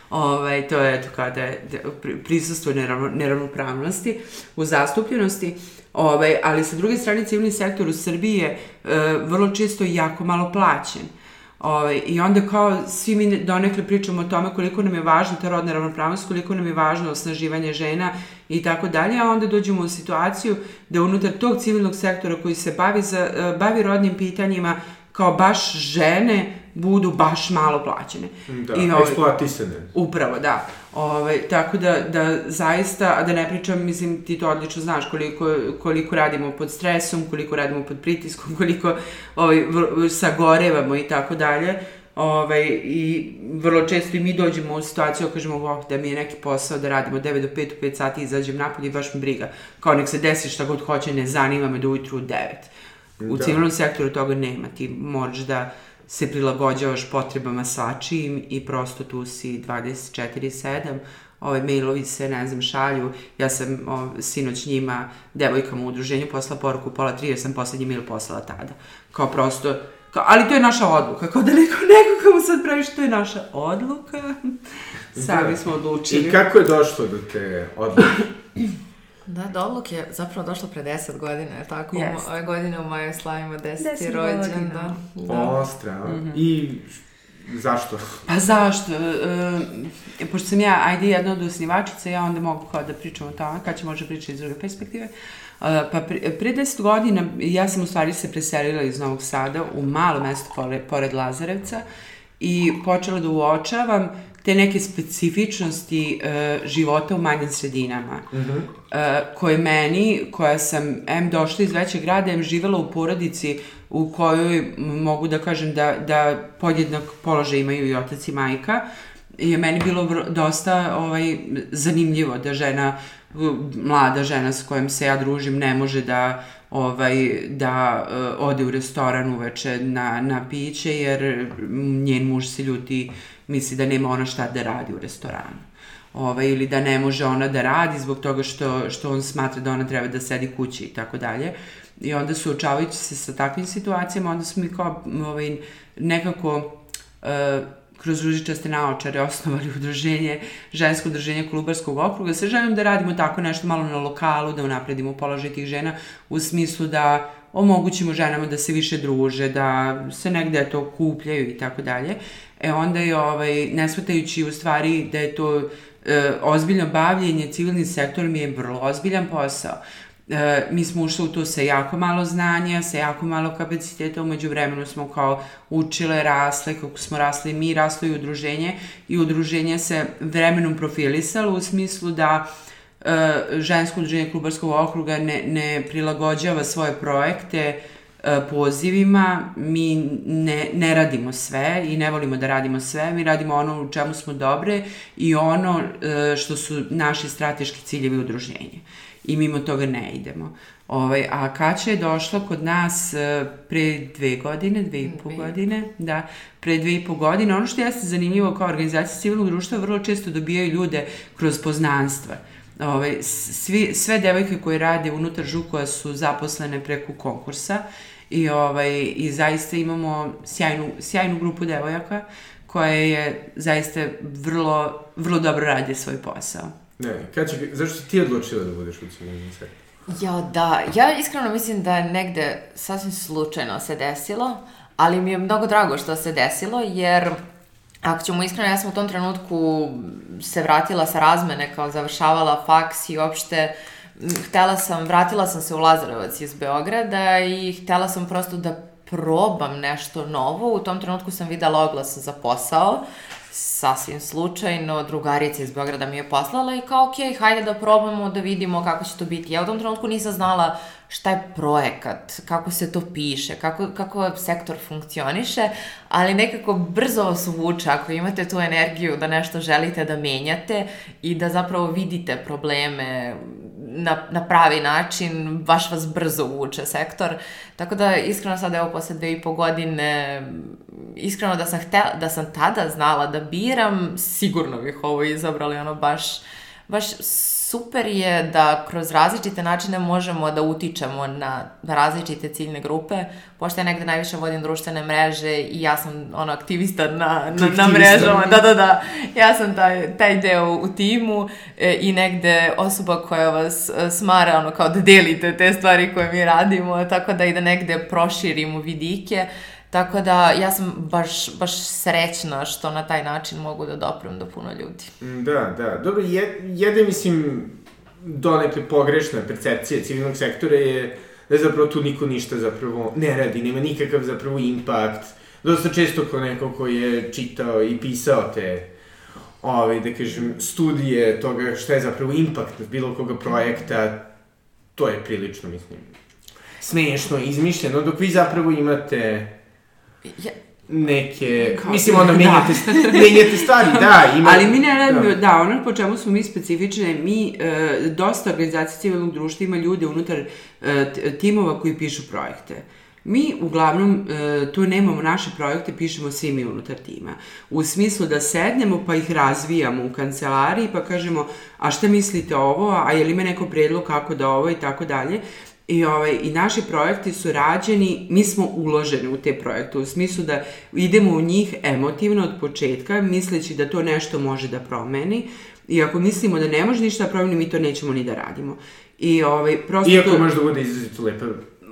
Ovaj, to je to kada je prisustvo neravno, neravnopravnosti u zastupljenosti. Ovaj, ali sa druge strane civilni sektor u Srbiji je e, vrlo često jako malo plaćen. Ovaj, I onda kao svi mi donekle pričamo o tome koliko nam je važna ta rodna ravnopravnost, koliko nam je važno osnaživanje žena i tako dalje, a onda dođemo u situaciju da unutar tog civilnog sektora koji se bavi, za, bavi rodnim pitanjima kao baš žene budu baš malo plaćene. Da, I, ovaj, eksploatisane. Upravo, da. Ovaj, tako da, da zaista, a da ne pričam, mislim, ti to odlično znaš koliko, koliko radimo pod stresom, koliko radimo pod pritiskom, [laughs] koliko ovaj, sagorevamo i tako dalje. Ovaj, I vrlo često i mi dođemo u situaciju, kažemo, oh, da mi je neki posao da radimo 9 do 5 u 5 sati, izađem napolje i baš mi briga. Kao nek se desi šta god hoće, ne zanima me da ujutru u 9. U da. civilnom sektoru toga nema, ti moraš da se prilagođavaš potrebama svačijim i prosto tu si 24-7, ove mailovi se, ne znam, šalju. Ja sam o, sinoć njima, devojkama u udruženju, poslala poruku pola tri, jer sam poslednji mail poslala tada. Kao prosto, kao, ali to je naša odluka. Kao da neko, neko kao sad praviš, to je naša odluka. [laughs] Sami da. smo odlučili. I kako je došlo do te odluke? [clears throat] Da, do odluke je zapravo došlo pre 10 godina, je tako? Yes. Ove godine u maju slavimo 10. rođen. Da. da. Ostra, mm -hmm. I Zašto? Pa zašto? E, pošto sam ja, ajde, jedna od osnivačica, ja onda mogu kao da pričam o tome, kad će može pričati iz druge perspektive. E, pa pre, pre 10 godina ja sam u stvari se preselila iz Novog Sada u malo mesto pored, pored Lazarevca i počela da uočavam te neke specifičnosti uh, života u manjim sredinama, uh -huh. uh, koje meni, koja sam, em došla iz većeg grada, em živela u porodici u kojoj mogu da kažem da, da podjednak položaj imaju i otac i majka, je meni bilo dosta ovaj, zanimljivo da žena, mlada žena s kojom se ja družim ne može da ovaj, da uh, ode u restoran uveče na, na piće, jer njen muž se ljuti, misli da nema ona šta da radi u restoranu. Ovaj, ili da ne može ona da radi zbog toga što, što on smatra da ona treba da sedi kući i tako dalje. I onda suočavajući se sa takvim situacijama, onda smo mi kao ovaj, nekako uh, kroz ružičaste naočare osnovali [laughs] udruženje, žensko udruženje Kolubarskog okruga. Sve želim da radimo tako nešto malo na lokalu, da unapredimo položaj tih žena u smislu da omogućimo ženama da se više druže, da se negde to kupljaju i tako dalje. E onda je, ovaj, nesvatajući u stvari da je to e, ozbiljno bavljenje civilnim sektorom je vrlo ozbiljan posao. E, mi smo ušli u to sa jako malo znanja, sa jako malo kapaciteta, umeđu vremenu smo kao učile, rasle, kako smo rasli mi, raslo i udruženje i udruženje se vremenom profilisalo u smislu da e, žensko udruženje Klubarskog okruga ne, ne prilagođava svoje projekte pozivima, mi ne, ne radimo sve i ne volimo da radimo sve, mi radimo ono u čemu smo dobre i ono e, što su naši strateški ciljevi udruženja i mimo toga ne idemo. Ovaj, a Kaća je došla kod nas uh, pre dve godine, dve i po godine, da, pre dve i po godine. Ono što jeste zanimljivo kao organizacija civilnog društva, vrlo često dobijaju ljude kroz poznanstva. Ovaj, svi, sve devojke koje rade unutar žukova su zaposlene preko konkursa I, ovaj, i zaista imamo sjajnu, sjajnu grupu devojaka koja je zaista vrlo, vrlo dobro radi svoj posao. Ne, kad će, zašto si ti odlučila da budeš u sektoru? Ja, da. Ja iskreno mislim da je negde sasvim slučajno se desilo, ali mi je mnogo drago što se desilo, jer ako ćemo iskreno, ja sam u tom trenutku se vratila sa razmene, kao završavala faks i uopšte htela sam, vratila sam se u Lazarevac iz Beograda i htela sam prosto da probam nešto novo. U tom trenutku sam videla oglas za posao sasvim slučajno, drugarica iz Beograda mi je poslala i kao, ok, hajde da probamo da vidimo kako će to biti. Ja u tom trenutku nisam znala šta je projekat, kako se to piše, kako, kako sektor funkcioniše, ali nekako brzo vas uvuče ako imate tu energiju da nešto želite da menjate i da zapravo vidite probleme na, na pravi način, baš vas brzo uvuče sektor. Tako da, iskreno sad, evo, posle dve i po godine, iskreno da sam, htela, da sam tada znala da biram, sigurno bih ovo izabrali, ono, baš, baš super je da kroz različite načine možemo da utičemo na, različite ciljne grupe, pošto ja negde najviše vodim društvene mreže i ja sam ono aktivista na, na, na mrežama, da, da, da, ja sam taj, taj deo u timu e, i negde osoba koja vas e, smara ono kao da delite te stvari koje mi radimo, tako da i da negde proširimo vidike, Tako da ja sam baš, baš srećna što na taj način mogu da doprem do puno ljudi. Mm, da, da. Dobro, je, jede, mislim, donekle pogrešna percepcija civilnog sektora je da zapravo tu niko ništa zapravo ne radi, nema nikakav zapravo impakt. Dosta često ko neko ko je čitao i pisao te ovaj, da kažem, studije toga šta je zapravo impakt bilo koga projekta, to je prilično, mislim, smešno, izmišljeno, dok vi zapravo imate Ja, neke, Kako? mislim, ono, menjate, da. menjate [laughs] stvari, da, ima... Ali mi ne radimo, da. da, ono po čemu smo mi specifične, mi, e, dosta organizacija civilnog društva ima ljude unutar e, timova koji pišu projekte. Mi uglavnom e, tu nemamo naše projekte, pišemo svi mi unutar tima. U smislu da sednemo pa ih razvijamo u kancelariji pa kažemo a šta mislite ovo, a je li ima neko predlog kako da ovo i tako dalje. I, ovaj, I naši projekti su rađeni, mi smo uloženi u te projekte, u smislu da idemo u njih emotivno od početka, misleći da to nešto može da promeni. I ako mislimo da ne može ništa da promeni, mi to nećemo ni da radimo. I, ovaj, prosto Iako to... može da bude izrazito lepa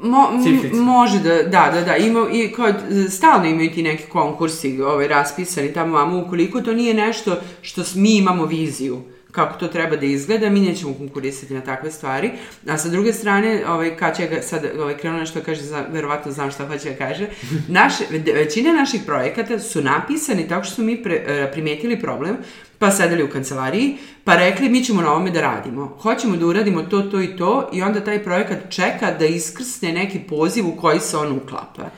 Mo, može da, da, da, da, ima, i kod, stalno imaju ti neki konkursi ovaj, raspisani tamo vamo, ukoliko to nije nešto što mi imamo viziju, kako to treba da izgleda, mi nećemo konkurisati na takve stvari. A sa druge strane, ovaj, Kaća ga sad ovaj, krenuo nešto kaže, za, verovatno znam šta hoće da kaže, [laughs] naše, većina naših projekata su napisani tako što smo mi pre, e, primetili problem, pa sedeli u kancelariji, pa rekli mi ćemo na ovome da radimo. Hoćemo da uradimo to, to i to i onda taj projekat čeka da iskrsne neki poziv u koji se on uklapa.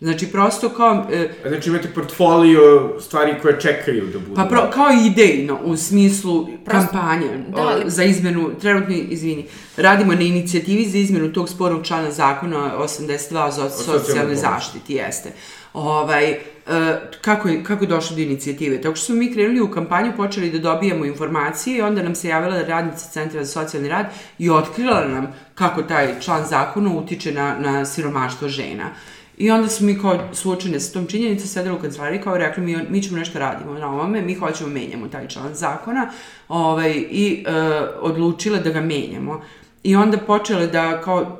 Znači, prosto kao... E, znači, imate portfolio stvari koje čekaju da budu. Pa pro, kao idejno, u smislu prosto, kampanje da, ali... za izmenu, trenutno, izvini, radimo na inicijativi za izmenu tog spornog člana zakona 82 za socijalne zaštiti, jeste. Ovaj, e, kako, je, kako je došlo do inicijative? Tako što smo mi krenuli u kampanju, počeli da dobijamo informacije i onda nam se javila radnica Centra za socijalni rad i otkrila nam kako taj član zakona utiče na, na siromaštvo žena. I onda smo mi kao suočene sa tom činjenicom sedeli u kancelariji kao rekli mi, mi ćemo nešto radimo na ovome, mi hoćemo menjamo taj član zakona ovaj, i e, odlučile da ga menjamo. I onda počele da kao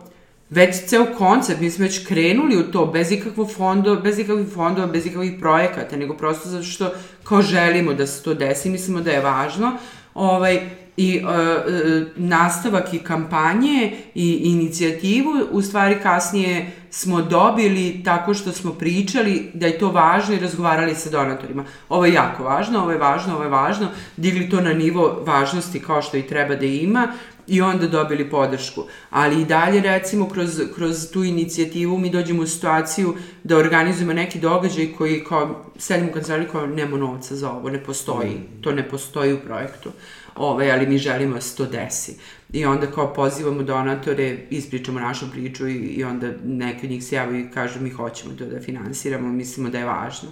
već ceo koncept, mi smo već krenuli u to bez ikakvog fondova, bez ikakvih fondova, bez ikakvih projekata, nego prosto zato što kao želimo da se to desi, mislimo da je važno. Ovaj, i e, e, nastavak i kampanje i inicijativu. U stvari kasnije smo dobili tako što smo pričali da je to važno i razgovarali sa donatorima. Ovo je jako važno, ovo je važno, ovo je važno, digli to na nivo važnosti kao što i treba da ima i onda dobili podršku. Ali i dalje, recimo, kroz, kroz tu inicijativu mi dođemo u situaciju da organizujemo neki događaj koji kao sedimo u kancelariju kao nema novca za ovo, ne postoji. To ne postoji u projektu ovaj, ali mi želimo da se to desi. I onda kao pozivamo donatore, ispričamo našu priču i, i onda neki od njih se javaju i kažu mi hoćemo to da finansiramo, mislimo da je važno.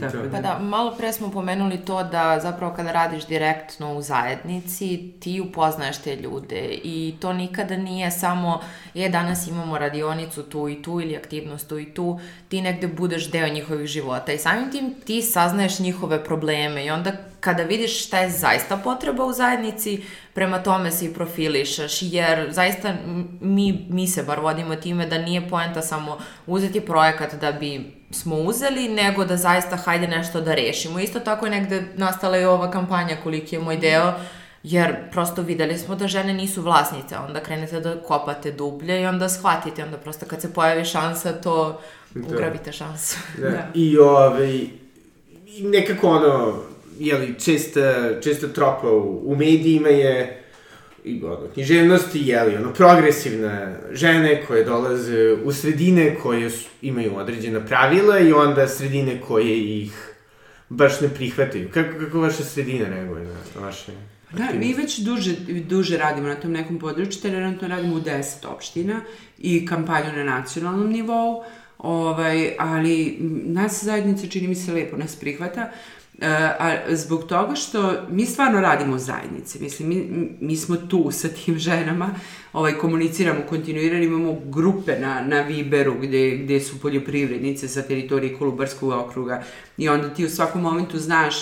Tako Da. Pa da, malo pre smo pomenuli to da zapravo kada radiš direktno u zajednici, ti upoznaješ te ljude i to nikada nije samo, je, danas imamo radionicu tu i tu ili aktivnost tu i tu, ti negde budeš deo njihovih života i samim tim ti saznaješ njihove probleme i onda kada vidiš šta je zaista potreba u zajednici, prema tome se i profilišaš, jer zaista mi, mi se bar vodimo time da nije poenta samo uzeti projekat da bi smo uzeli, nego da zaista hajde nešto da rešimo. Isto tako je negde nastala i ova kampanja koliki je moj deo, jer prosto videli smo da žene nisu vlasnice, onda krenete da kopate dublje i onda shvatite, onda prosto kad se pojavi šansa, to Da. ugrabite šansu. Da. [laughs] Da. I ovaj, i nekako ono, jeli, česta, česta tropa u, u medijima je i ono, književnosti, jeli, ono, progresivne žene koje dolaze u sredine koje su, imaju određena pravila i onda sredine koje ih baš ne prihvataju. Kako, kako vaša sredina reaguje na, vaše Da, mi već duže, duže radimo na tom nekom području, trenutno radimo u 10 opština i kampanju na nacionalnom nivou, ovaj, ali nas zajednica čini mi se lepo nas prihvata, e, a zbog toga što mi stvarno radimo u zajednici, mislim, mi, mi smo tu sa tim [laughs] ženama, ovaj, komuniciramo kontinuirano, imamo grupe na, na Viberu gde, gde su poljoprivrednice sa teritorije Kolubarskog okruga i onda ti u svakom momentu znaš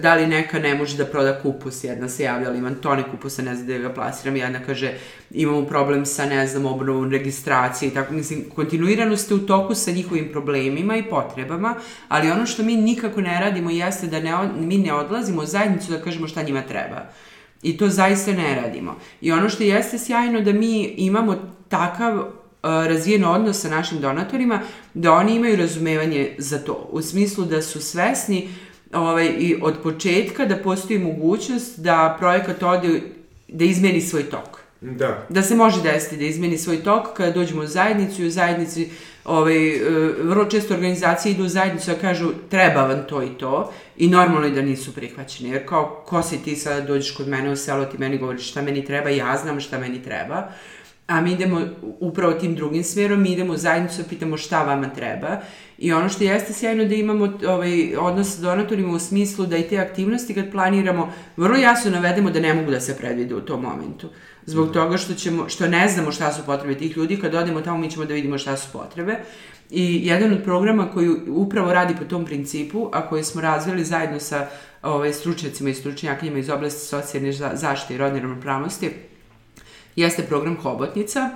da li neka ne može da proda kupus, jedna se javlja, ali imam tone kupusa, ne znam da ga plasiram, jedna kaže imamo problem sa, ne znam, obnovom registracije i tako, mislim, kontinuirano ste u toku sa njihovim problemima i potrebama, ali ono što mi nikako ne radimo jeste da ne, mi ne odlazimo u zajednicu da kažemo šta njima treba. I to zaista ne radimo. I ono što jeste sjajno da mi imamo takav uh, razvijen odnos sa našim donatorima, da oni imaju razumevanje za to. U smislu da su svesni ovaj, i od početka da postoji mogućnost da projekat ode, da izmeni svoj tok. Da. Da se može desiti da izmeni svoj tok kada dođemo u zajednicu i u zajednici ovaj, e, vrlo često organizacije idu u zajednicu da kažu treba vam to i to i normalno je da nisu prihvaćeni jer kao ko si ti sada dođeš kod mene u selo ti meni govoriš šta meni treba ja znam šta meni treba a mi idemo upravo tim drugim smjerom, mi idemo u zajednicu da pitamo šta vama treba i ono što jeste sjajno da imamo ovaj, odnos sa donatorima u smislu da i te aktivnosti kad planiramo vrlo jasno navedemo da ne mogu da se predvide u tom momentu. Zbog toga što, ćemo, što ne znamo šta su potrebe tih ljudi, kad odemo tamo mi ćemo da vidimo šta su potrebe. I jedan od programa koji upravo radi po tom principu, a koji smo razvili zajedno sa ovaj, stručnjacima i stručnjakinjama iz oblasti socijalne za- zaštite i rodne ravnopravnosti, jeste program Hobotnica.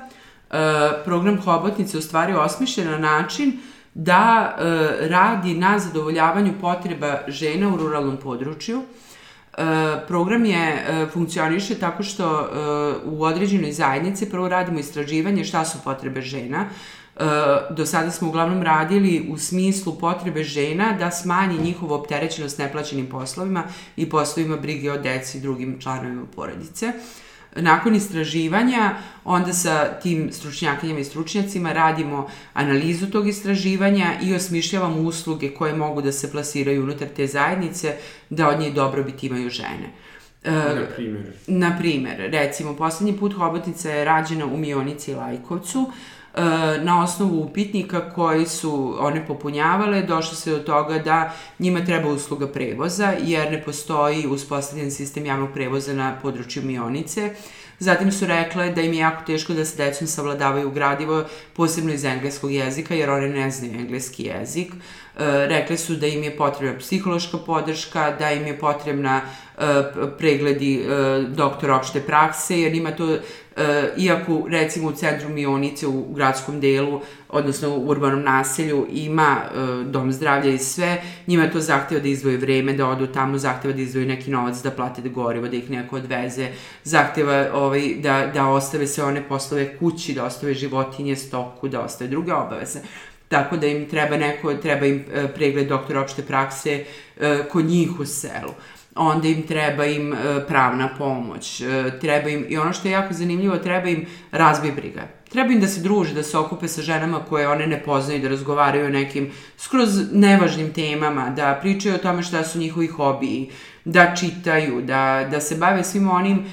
E, program Hobotnica je u stvari osmišljen na način da e, radi na zadovoljavanju potreba žena u ruralnom području. E, program je funkcioniše tako što u određenoj zajednici prvo radimo istraživanje šta su potrebe žena. Do sada smo uglavnom radili u smislu potrebe žena da smanji njihovu opterećenost neplaćenim poslovima i poslovima brige o deci i drugim članovima porodice. Nakon istraživanja, onda sa tim stručnjakinjama i stručnjacima radimo analizu tog istraživanja i osmišljavamo usluge koje mogu da se plasiraju unutar te zajednice, da od nje dobrobit imaju žene. E, Na primjer. Na primer, recimo, poslednji put hobotnica je rađena u Mionici i Lajkovcu, na osnovu upitnika koji su one popunjavale, došlo se do toga da njima treba usluga prevoza, jer ne postoji uspostavljen sistem javnog prevoza na području Mionice. Zatim su rekle da im je jako teško da se decom savladavaju gradivo, posebno iz engleskog jezika, jer one ne znaju engleski jezik. E, rekli su da im je potrebna psihološka podrška, da im je potrebna e, p- pregledi doktora opšte prakse, jer ima to, e, iako recimo u centru Mionice u gradskom delu, odnosno u urbanom naselju, ima e, dom zdravlja i sve, njima to zahteva da izdvoje vreme, da odu tamo, zahteva da izdvoje neki novac, da plate da gorivo, da ih neko odveze, zahteva ovaj, da, da ostave sve one poslove kući, da ostave životinje, stoku, da ostave druge obaveze tako da im treba neko, treba im e, pregled doktora opšte prakse e, kod njih u selu. Onda im treba im e, pravna pomoć, e, treba im, i ono što je jako zanimljivo, treba im razbij briga. Treba im da se druže, da se okupe sa ženama koje one ne poznaju, da razgovaraju o nekim skroz nevažnim temama, da pričaju o tome šta su njihovi hobiji, da čitaju, da, da se bave svim onim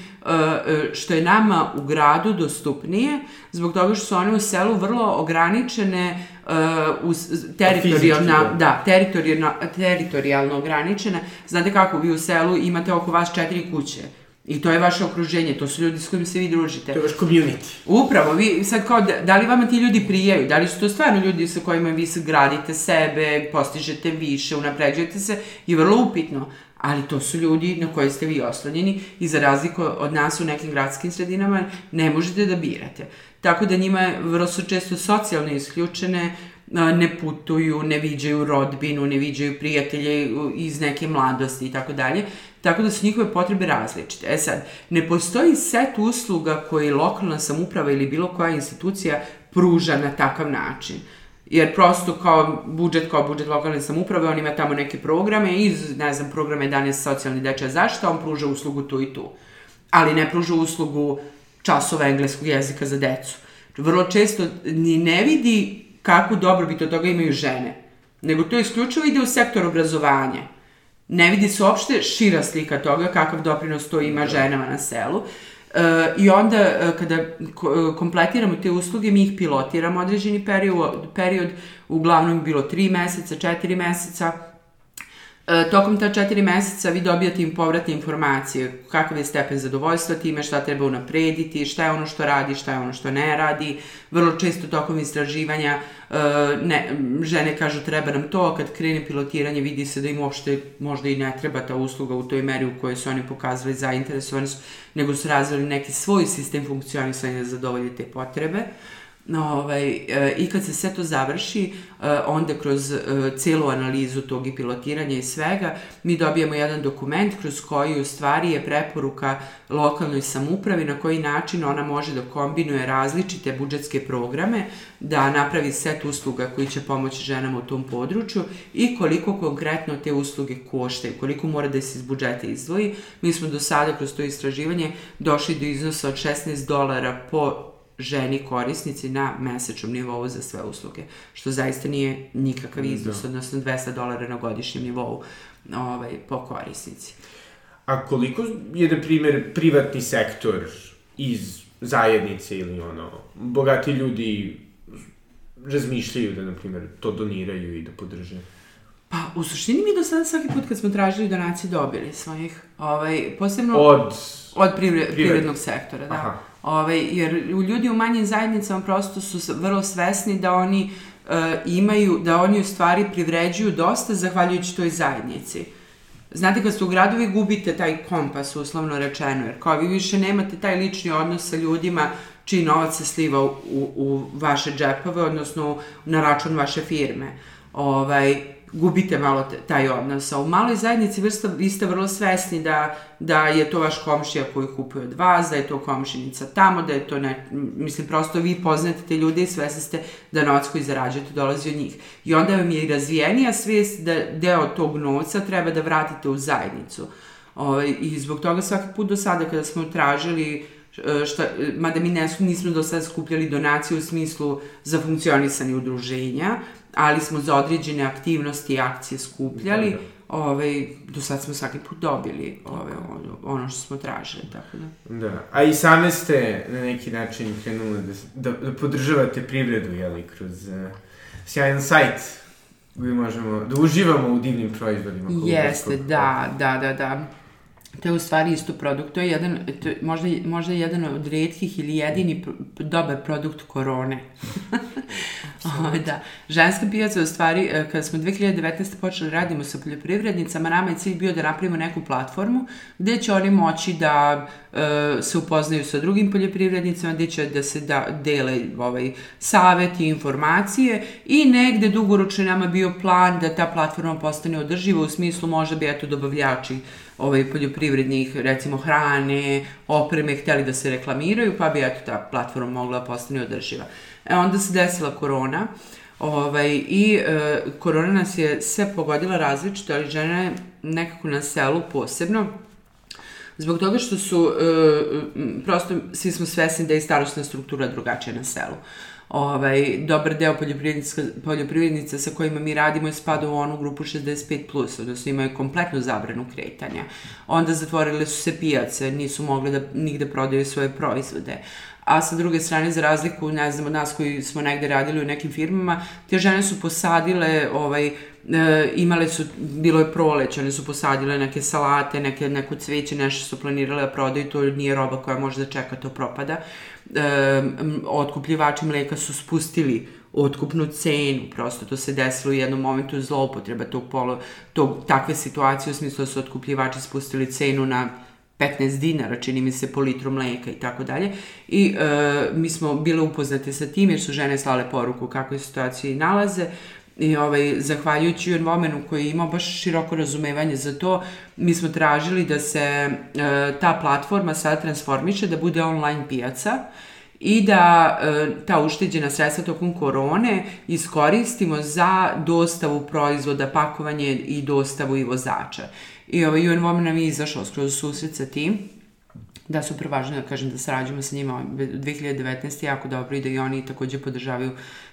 što je nama u gradu dostupnije, zbog toga što su one u selu vrlo ograničene uh, teritorijalno, da, teritorijalno, teritorijalno ograničene. Znate kako, vi u selu imate oko vas četiri kuće I to je vaše okruženje, to su ljudi s kojim se vi družite. To je vaš community. Upravo, vi sad kao, da, da li vama ti ljudi prijaju, da li su to stvarno ljudi sa kojima vi gradite sebe, postižete više, unapređujete se, je vrlo upitno. Ali to su ljudi na koje ste vi oslonjeni i za razliku od nas u nekim gradskim sredinama ne možete da birate. Tako da njima vrlo su često socijalno isključene, ne putuju, ne viđaju rodbinu, ne viđaju prijatelje iz neke mladosti i tako dalje. Tako da su njihove potrebe različite. E sad, ne postoji set usluga koje lokalna samuprava ili bilo koja institucija pruža na takav način. Jer prosto kao budžet, kao budžet lokalne samuprave, on ima tamo neke programe i, ne znam, programe danes socijalni dečja zašta, on pruža uslugu tu i tu. Ali ne pruža uslugu časova engleskog jezika za decu. Vrlo često ni ne vidi kakvu dobrobit od toga imaju žene, nego to isključivo ide u sektor obrazovanja ne vidi se uopšte šira slika toga kakav doprinos to ima ženama na selu. E, I onda e, kada kompletiramo te usluge, mi ih pilotiramo određeni period, period uglavnom bilo 3 meseca, 4 meseca, E, tokom ta četiri meseca vi dobijate im povratne informacije, kakav je stepen zadovoljstva time, šta treba unaprediti, šta je ono što radi, šta je ono što ne radi. Vrlo često tokom istraživanja e, ne, žene kažu treba nam to, a kad krene pilotiranje vidi se da im uopšte možda i ne treba ta usluga u toj meri u kojoj su oni pokazali zainteresovanost, nego su razvili neki svoj sistem funkcionisanja da zadovolje te potrebe. Uh, Ovaj, e, I kad se sve to završi, e, onda kroz e, celu analizu tog i pilotiranja i svega, mi dobijemo jedan dokument kroz koji u stvari je preporuka lokalnoj samupravi na koji način ona može da kombinuje različite budžetske programe, da napravi set usluga koji će pomoći ženama u tom području i koliko konkretno te usluge koštaju, koliko mora da se iz budžeta izdvoji. Mi smo do sada kroz to istraživanje došli do iznosa od 16 dolara po ženi korisnici na mesečnom nivou za sve usluge, što zaista nije nikakav da. iznos, da. odnosno 200 dolara na godišnjem nivou ovaj, po korisnici. A koliko je, na primjer, privatni sektor iz zajednice ili ono, bogati ljudi razmišljaju da, na primjer, to doniraju i da podrže? Pa, u suštini mi do sada svaki put kad smo tražili donacije dobili svojih, ovaj, posebno... Od... Od privre, privrednog sektora, da. Aha. Ovaj, jer ljudi u manjim zajednicama prosto su vrlo svesni da oni uh, imaju, da oni u stvari privređuju dosta zahvaljujući toj zajednici. Znate, kad ste u gradu vi gubite taj kompas, uslovno rečeno, jer kao vi više nemate taj lični odnos sa ljudima čiji novac se sliva u, u vaše džepove, odnosno na račun vaše firme. Ovaj, gubite malo taj odnos. A u maloj zajednici vrsta, vi ste vrlo svesni da, da je to vaš komšija koji kupuje od vas, da je to komšinica tamo, da je to ne, mislim, prosto vi poznate te ljude i svesni ste da novac koji zarađujete dolazi od njih. I onda vam je i razvijenija svijest da deo tog novca treba da vratite u zajednicu. Ovaj, I zbog toga svaki put do sada kada smo tražili e, šta, mada mi nismo do sada skupljali donacije u smislu za funkcionisanje udruženja, ali smo za određene aktivnosti i akcije skupljali, da, da. ovaj, do sad smo svaki put dobili ovaj, ono, ono što smo tražili, tako da. Da, a i same ste na neki način krenuli da, da, da podržavate privredu, jeli, kroz uh, sjajan sajt gde možemo da uživamo u divnim proizvodima. Jeste, da, da, da, da. To je u stvari isto produkt. To je jedan, to je možda, možda jedan od redkih ili jedini pro, dobar produkt korone. [laughs] da. Ženska pijaca u stvari, e, kada smo 2019. počeli radimo sa poljoprivrednicama, nama je cilj bio da napravimo neku platformu gde će oni moći da e, se upoznaju sa drugim poljoprivrednicama, gde će da se da, dele ovaj, saveti, informacije i negde dugoročno nama bio plan da ta platforma postane održiva u smislu možda bi eto dobavljači ovaj, poljoprivrednih, recimo hrane, opreme, hteli da se reklamiraju, pa bi eto ta platforma mogla da postane održiva. E, onda se desila korona, ovaj, i e, korona nas je sve pogodila različito, ali žene nekako na selu posebno, Zbog toga što su, e, prosto, svi smo svesni da je starostna struktura drugačija na selu. ovaj, dobar deo poljoprivrednica, poljoprivrednica sa kojima mi radimo je spada u onu grupu 65+, odnosno imaju kompletnu zabranu kretanja. Onda zatvorile su se pijace, nisu mogli da nigde prodaju svoje proizvode a sa druge strane, za razliku, ne znam, od nas koji smo negde radili u nekim firmama, te žene su posadile, ovaj, e, imale su, bilo je proleć, one su posadile neke salate, neke, neko cveće, nešto su planirale da prodaju, to nije roba koja može da čeka, to propada. E, otkupljivači mleka su spustili otkupnu cenu, prosto to se desilo u jednom momentu zloupotreba tog polo, tog, takve situacije, u smislu da su otkupljivači spustili cenu na 15 dinara, čini mi se, po litru mleka i tako dalje. I e, mi smo bile upoznate sa tim jer su žene slale poruku kako je situacija i nalaze. I ovaj, zahvaljujući UN Womenu koji je imao baš široko razumevanje za to, mi smo tražili da se e, ta platforma sad transformiše, da bude online pijaca i da e, ta ušteđena sredstva tokom korone iskoristimo za dostavu proizvoda, pakovanje i dostavu i vozača. I ovaj UN Women nam je izašao skroz susret sa tim da su prevažno da kažem da sarađujemo sa njima 2019. jako dobro i da i oni takođe podržavaju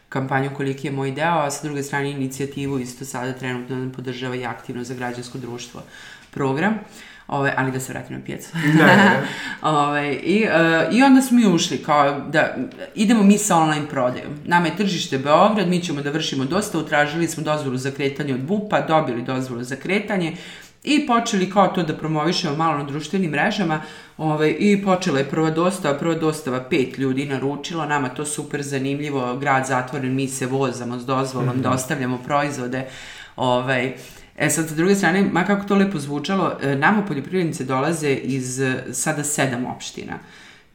kampanju koliki je moj deo, a sa druge strane inicijativu isto sada trenutno nam podržava i aktivno za građansko društvo program. Ove, ali da se vratim na pijacu. Da, da. [laughs] Ove, i, uh, I onda smo mi ušli kao da idemo mi sa online prodajom. Nama je tržište Beograd, mi ćemo da vršimo dosta, utražili smo dozvolu za kretanje od BUP-a, dobili dozvolu za kretanje, I počeli kao to da promovišemo malo na društvenim mrežama ovaj, i počela je prva dostava, prva dostava pet ljudi naručilo, nama to super zanimljivo, grad zatvoren, mi se vozamo s dozvolom, mm -hmm. dostavljamo proizvode, ovaj, E sad, sa druge strane, ma kako to lepo zvučalo, e, nama poljoprivrednice dolaze iz sada sedam opština.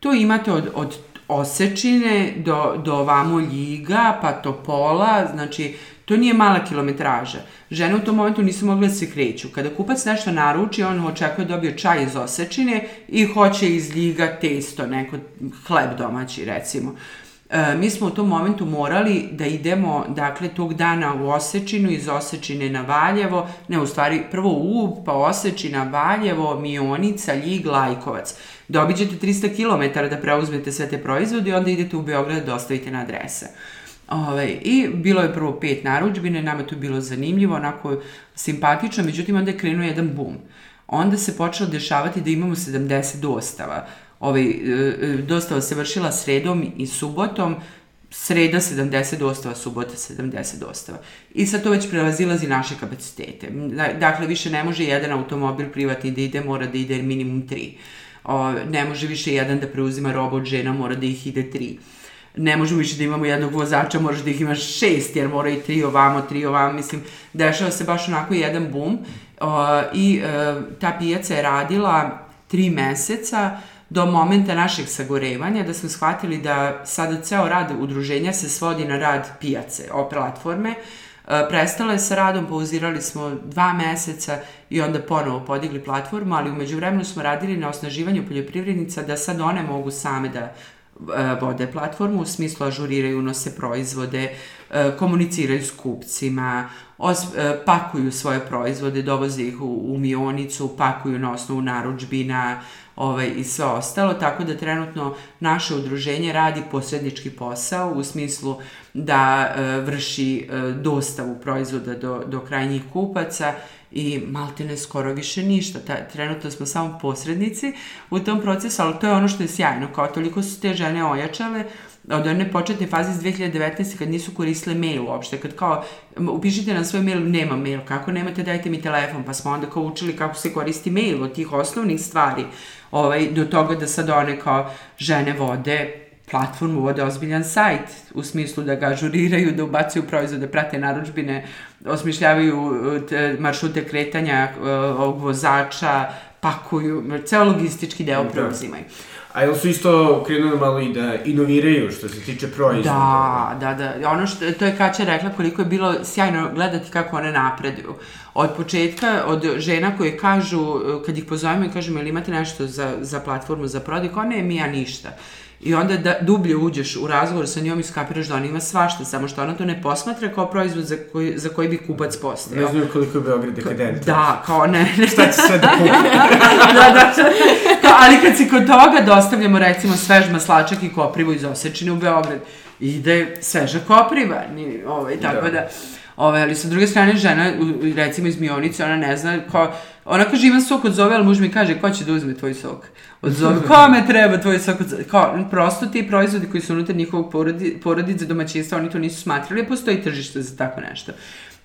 To imate od, od Osečine do, do ovamo Ljiga, pa Topola, znači To nije mala kilometraža. Žene u tom momentu nisu mogle da se kreću. Kada kupac nešto naruči, on očekuje da dobije čaj iz osečine i hoće iz ljiga testo, neko hleb domaći recimo. E, mi smo u tom momentu morali da idemo, dakle, tog dana u Osečinu, iz Osečine na Valjevo, ne, u stvari, prvo u pa Osečina, Valjevo, Mionica, Ljig, Lajkovac. Da obiđete 300 km da preuzmete sve te proizvode i onda idete u Beograd da ostavite na adrese. Ove, ovaj, I bilo je prvo pet naručbine, nama to bilo zanimljivo, onako simpatično, međutim onda je krenuo jedan bum. Onda se počelo dešavati da imamo 70 dostava. Ovaj, e, dostava se vršila sredom i subotom, sreda 70 dostava, subota 70 dostava. I sad to već prelazilazi naše kapacitete. Dakle, više ne može jedan automobil privatni da ide, mora da ide minimum tri. O, ne može više jedan da preuzima robot žena, mora da ih ide tri ne možemo više da imamo jednog vozača, moraš da ih imaš šest, jer mora i tri ovamo, tri ovamo, mislim, dešava se baš onako jedan bum. Uh, I uh, ta pijaca je radila tri meseca do momenta našeg sagorevanja, da smo shvatili da sada ceo rad udruženja se svodi na rad pijace, o platforme, uh, prestala je sa radom, pauzirali smo dva meseca i onda ponovo podigli platformu, ali umeđu vremenu smo radili na osnaživanju poljoprivrednica da sad one mogu same da E, vode platformu, u smislu ažuriraju, unose proizvode, e, komuniciraju s kupcima, os, e, pakuju svoje proizvode, dovoze ih u, u mionicu, pakuju na osnovu naručbina ovaj, i sve ostalo, tako da trenutno naše udruženje radi posrednički posao u smislu da e, vrši e, dostavu proizvoda do, do krajnjih kupaca i maltene skoro više ništa. Ta, trenutno smo samo posrednici u tom procesu, ali to je ono što je sjajno, kao toliko su te žene ojačale od one početne faze iz 2019. kad nisu koristile mail uopšte, kad kao upišite na svoj mail, nema mail, kako nemate dajte mi telefon, pa smo onda kao učili kako se koristi mail od tih osnovnih stvari, ovaj, do toga da sad one kao žene vode platformu, vode ozbiljan sajt, u smislu da ga ažuriraju, da ubacuju proizvode, prate naručbine, osmišljavaju uh, maršrute kretanja uh, ovog vozača, pakuju, ceo logistički deo da. preuzimaju. A jel su isto krenuli malo i da inoviraju što se tiče proizvoda? Da, da, da. Ono što, to je Kaća rekla koliko je bilo sjajno gledati kako one napreduju. Od početka, od žena koje kažu, kad ih pozovemo i kažemo, ili imate nešto za, za platformu za prodaj, kao ne, mi ja ništa. I onda da dublje uđeš u razgovor sa njom i skapiraš da ona ima svašta, samo što ona to ne posmatra kao proizvod za koji, za koji bi kupac postao. Ne znaju koliko je Beograd dekadent. Da, kao ne. [laughs] Šta će sve da kupi? [laughs] da, da. Kao, ali kad si kod toga dostavljamo recimo svež maslačak i koprivu iz Osečine u Beograd. ide sveža kopriva, ni, ovaj, tako da, da Ove, ali sa druge strane, žena, recimo iz Mionice, ona ne zna, kao, ona kaže imam sok od zove, ali muž mi kaže ko će da uzme tvoj sok? Od zove, [laughs] kome treba tvoj sok od zove? Kao, prosto ti proizvodi koji su unutar njihovog porodi, porodice, domaćinstva, oni to nisu smatrali, postoji tržište za tako nešto.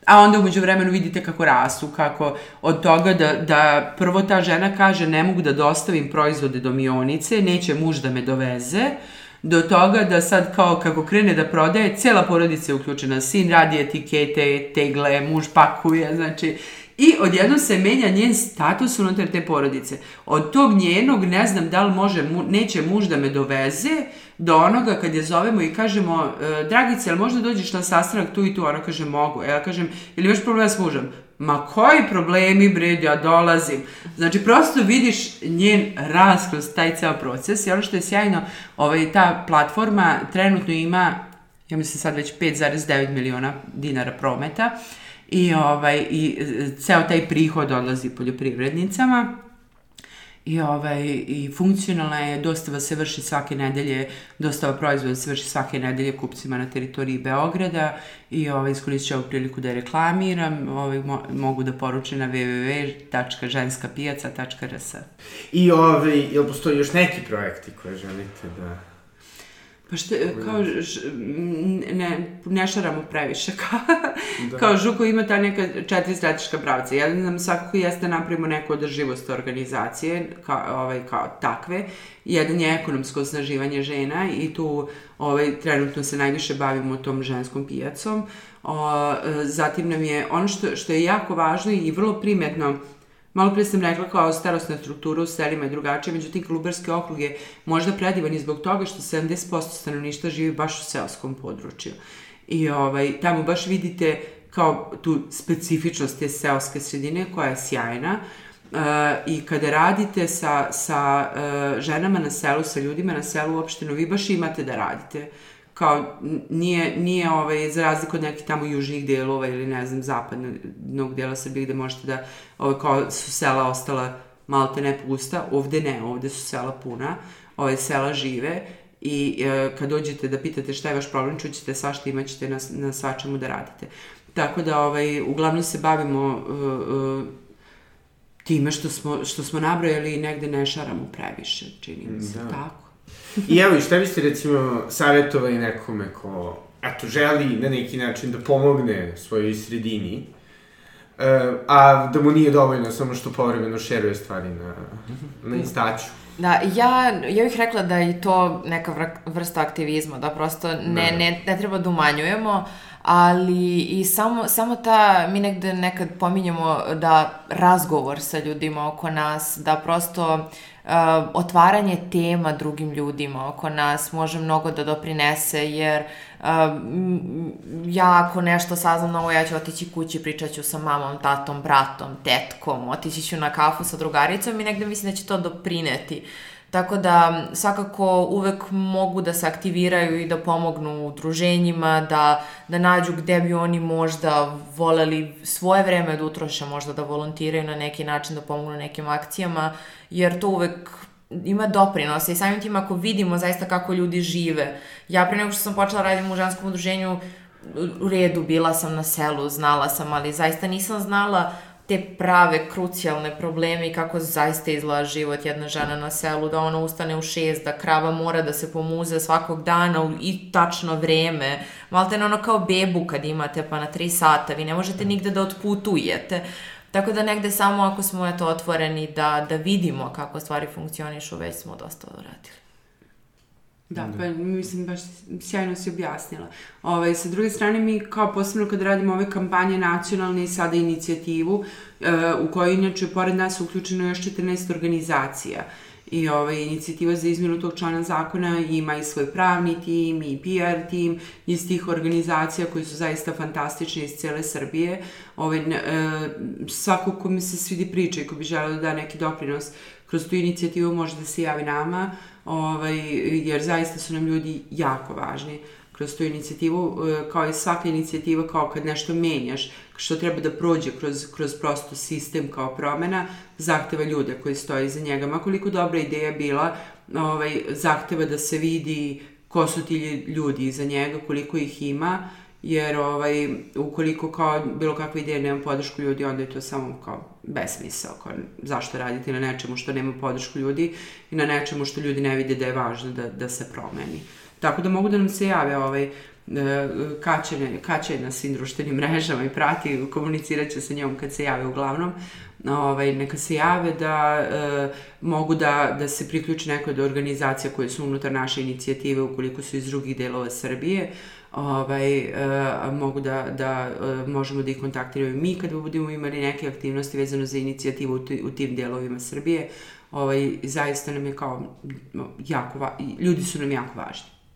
A onda umeđu vremenu vidite kako rasu, kako od toga da, da prvo ta žena kaže ne mogu da dostavim proizvode do Mionice, neće muž da me doveze, do toga da sad kao kako krene da prodaje, cela porodica je uključena, sin radi etikete, tegle, muž pakuje, znači I odjedno se menja njen status unutar te porodice. Od tog njenog, ne znam da li može, neće muž da me doveze, do onoga kad je zovemo i kažemo, e, Dragice, ali možda dođeš na sastanak tu i tu? Ona kaže, mogu. E, ja kažem, ili imaš problema s mužem? Ma koji problemi, bre, ja dolazim. Znači, prosto vidiš njen rast kroz taj ceo proces i ono što je sjajno, ovaj, ta platforma trenutno ima, ja mislim sad već 5,9 miliona dinara prometa i, ovaj, i e, ceo taj prihod odlazi poljoprivrednicama i, ovaj, i funkcionalna je, dostava se vrši svake nedelje, dostava proizvoda se vrši svake nedelje kupcima na teritoriji Beograda i ovaj, iskoristit ću ovu priliku da reklamiram, ovaj, mo, mogu da poruče na www.ženskapijaca.rs I ovaj, jel postoji još neki projekti koje želite da Pa što, kao, ž, ne, ne šaramo previše, kao, da. kao Žuko ima ta neka četiri strateška pravca. Jedan nam svakako jeste da napravimo neku održivost organizacije, kao, ovaj, kao takve. Jedan je ekonomsko osnaživanje žena i tu ovaj, trenutno se najviše bavimo tom ženskom pijacom. O, zatim nam je, ono što, što je jako važno i vrlo primetno, Malo pre sam rekla kao starostna struktura u selima je drugačija, međutim Klubarski okrug je možda predivan i zbog toga što 70% stanovništva živi baš u seoskom području. I ovaj, tamo baš vidite kao tu specifičnost te seoske sredine koja je sjajna. Uh, I kada radite sa, sa uh, ženama na selu, sa ljudima na selu uopšteno, vi baš imate da radite. Kao nije, nije ovaj, za razliku od nekih tamo južnih delova ili ne znam zapadnog dela Srbije gde možete da ovaj, kao su sela ostala malte ne pusta, ovde ne, ovde su sela puna, ovaj, sela žive i e, kad dođete da pitate šta je vaš problem, čućete svašta imaćete na, na svačemu da radite. Tako da ovaj, uglavnom se bavimo uh, uh, time što smo, što smo nabrojali i negde ne šaramo previše, čini mi se. Da. Tako. I evo, i šta biste recimo savjetovali nekome ko, eto, želi na neki način da pomogne svojoj sredini, uh, a da mu nije dovoljno samo što povremeno šeruje stvari na, na instaću. Da, ja, ja bih rekla da je to neka vrsta aktivizma, da prosto ne, ne. ne, ne treba da umanjujemo, ali i samo, samo ta, mi negde nekad pominjamo da razgovor sa ljudima oko nas, da prosto uh, otvaranje tema drugim ljudima oko nas može mnogo da doprinese, jer uh, ja ako nešto saznam novo, ja ću otići kući, pričat ću sa mamom, tatom, bratom, tetkom, otići ću na kafu sa drugaricom i negde mislim da će to doprineti. Uh, Tako da svakako uvek mogu da se aktiviraju i da pomognu udruženjima, da, da nađu gde bi oni možda voleli svoje vreme da utroše, možda da volontiraju na neki način, da pomognu nekim akcijama, jer to uvek ima doprinose i samim tim ako vidimo zaista kako ljudi žive. Ja pre nego što sam počela da radim u ženskom udruženju, u redu, bila sam na selu, znala sam, ali zaista nisam znala te prave, krucijalne probleme i kako zaista izgleda život jedna žena na selu, da ona ustane u šest, da krava mora da se pomuze svakog dana u i tačno vreme. Malte ono kao bebu kad imate pa na tri sata, vi ne možete nigde da otputujete. Tako da negde samo ako smo eto otvoreni da, da vidimo kako stvari funkcionišu, već smo dosta uradili. Da, da, pa mislim baš sjajno si objasnila. Ovaj, sa druge strane mi kao posebno kad radimo ove kampanje nacionalne i sada inicijativu e, u kojoj inače pored nas uključeno još 14 organizacija i ovaj, inicijativa za izmjenu tog člana zakona ima i svoj pravni tim i PR tim iz tih organizacija koji su zaista fantastični iz cele Srbije. Ovaj, e, svako ko mi se svidi priča i ko bi želeo da da neki doprinos kroz tu inicijativu može da se javi nama ovaj, jer zaista su nam ljudi jako važni kroz tu inicijativu, e, kao i svaka inicijativa, kao kad nešto menjaš, što treba da prođe kroz, kroz prosto sistem kao promena, zahteva ljude koji stoje iza njega. Makoliko dobra ideja bila, ovaj, zahteva da se vidi ko su ti ljudi iza njega, koliko ih ima, jer ovaj, ukoliko kao bilo kakva ideja nema podršku ljudi, onda je to samo kao besmisao, kao zašto raditi na nečemu što nema podršku ljudi i na nečemu što ljudi ne vide da je važno da, da se promeni. Tako da mogu da nam se jave ovaj, kačene, kače na svim društvenim mrežama i prati, komunicirat će sa njom kad se jave uglavnom, ovaj, neka se jave da e, mogu da, da se priključi nekoj od organizacija koje su unutar naše inicijative ukoliko su iz drugih delova Srbije, ovaj, e, mogu da, da e, možemo da ih kontaktiraju mi kad budemo imali neke aktivnosti vezano za inicijativu u, u tim delovima Srbije, ovaj, zaista nam je kao jako, va, ljudi su nam jako važni.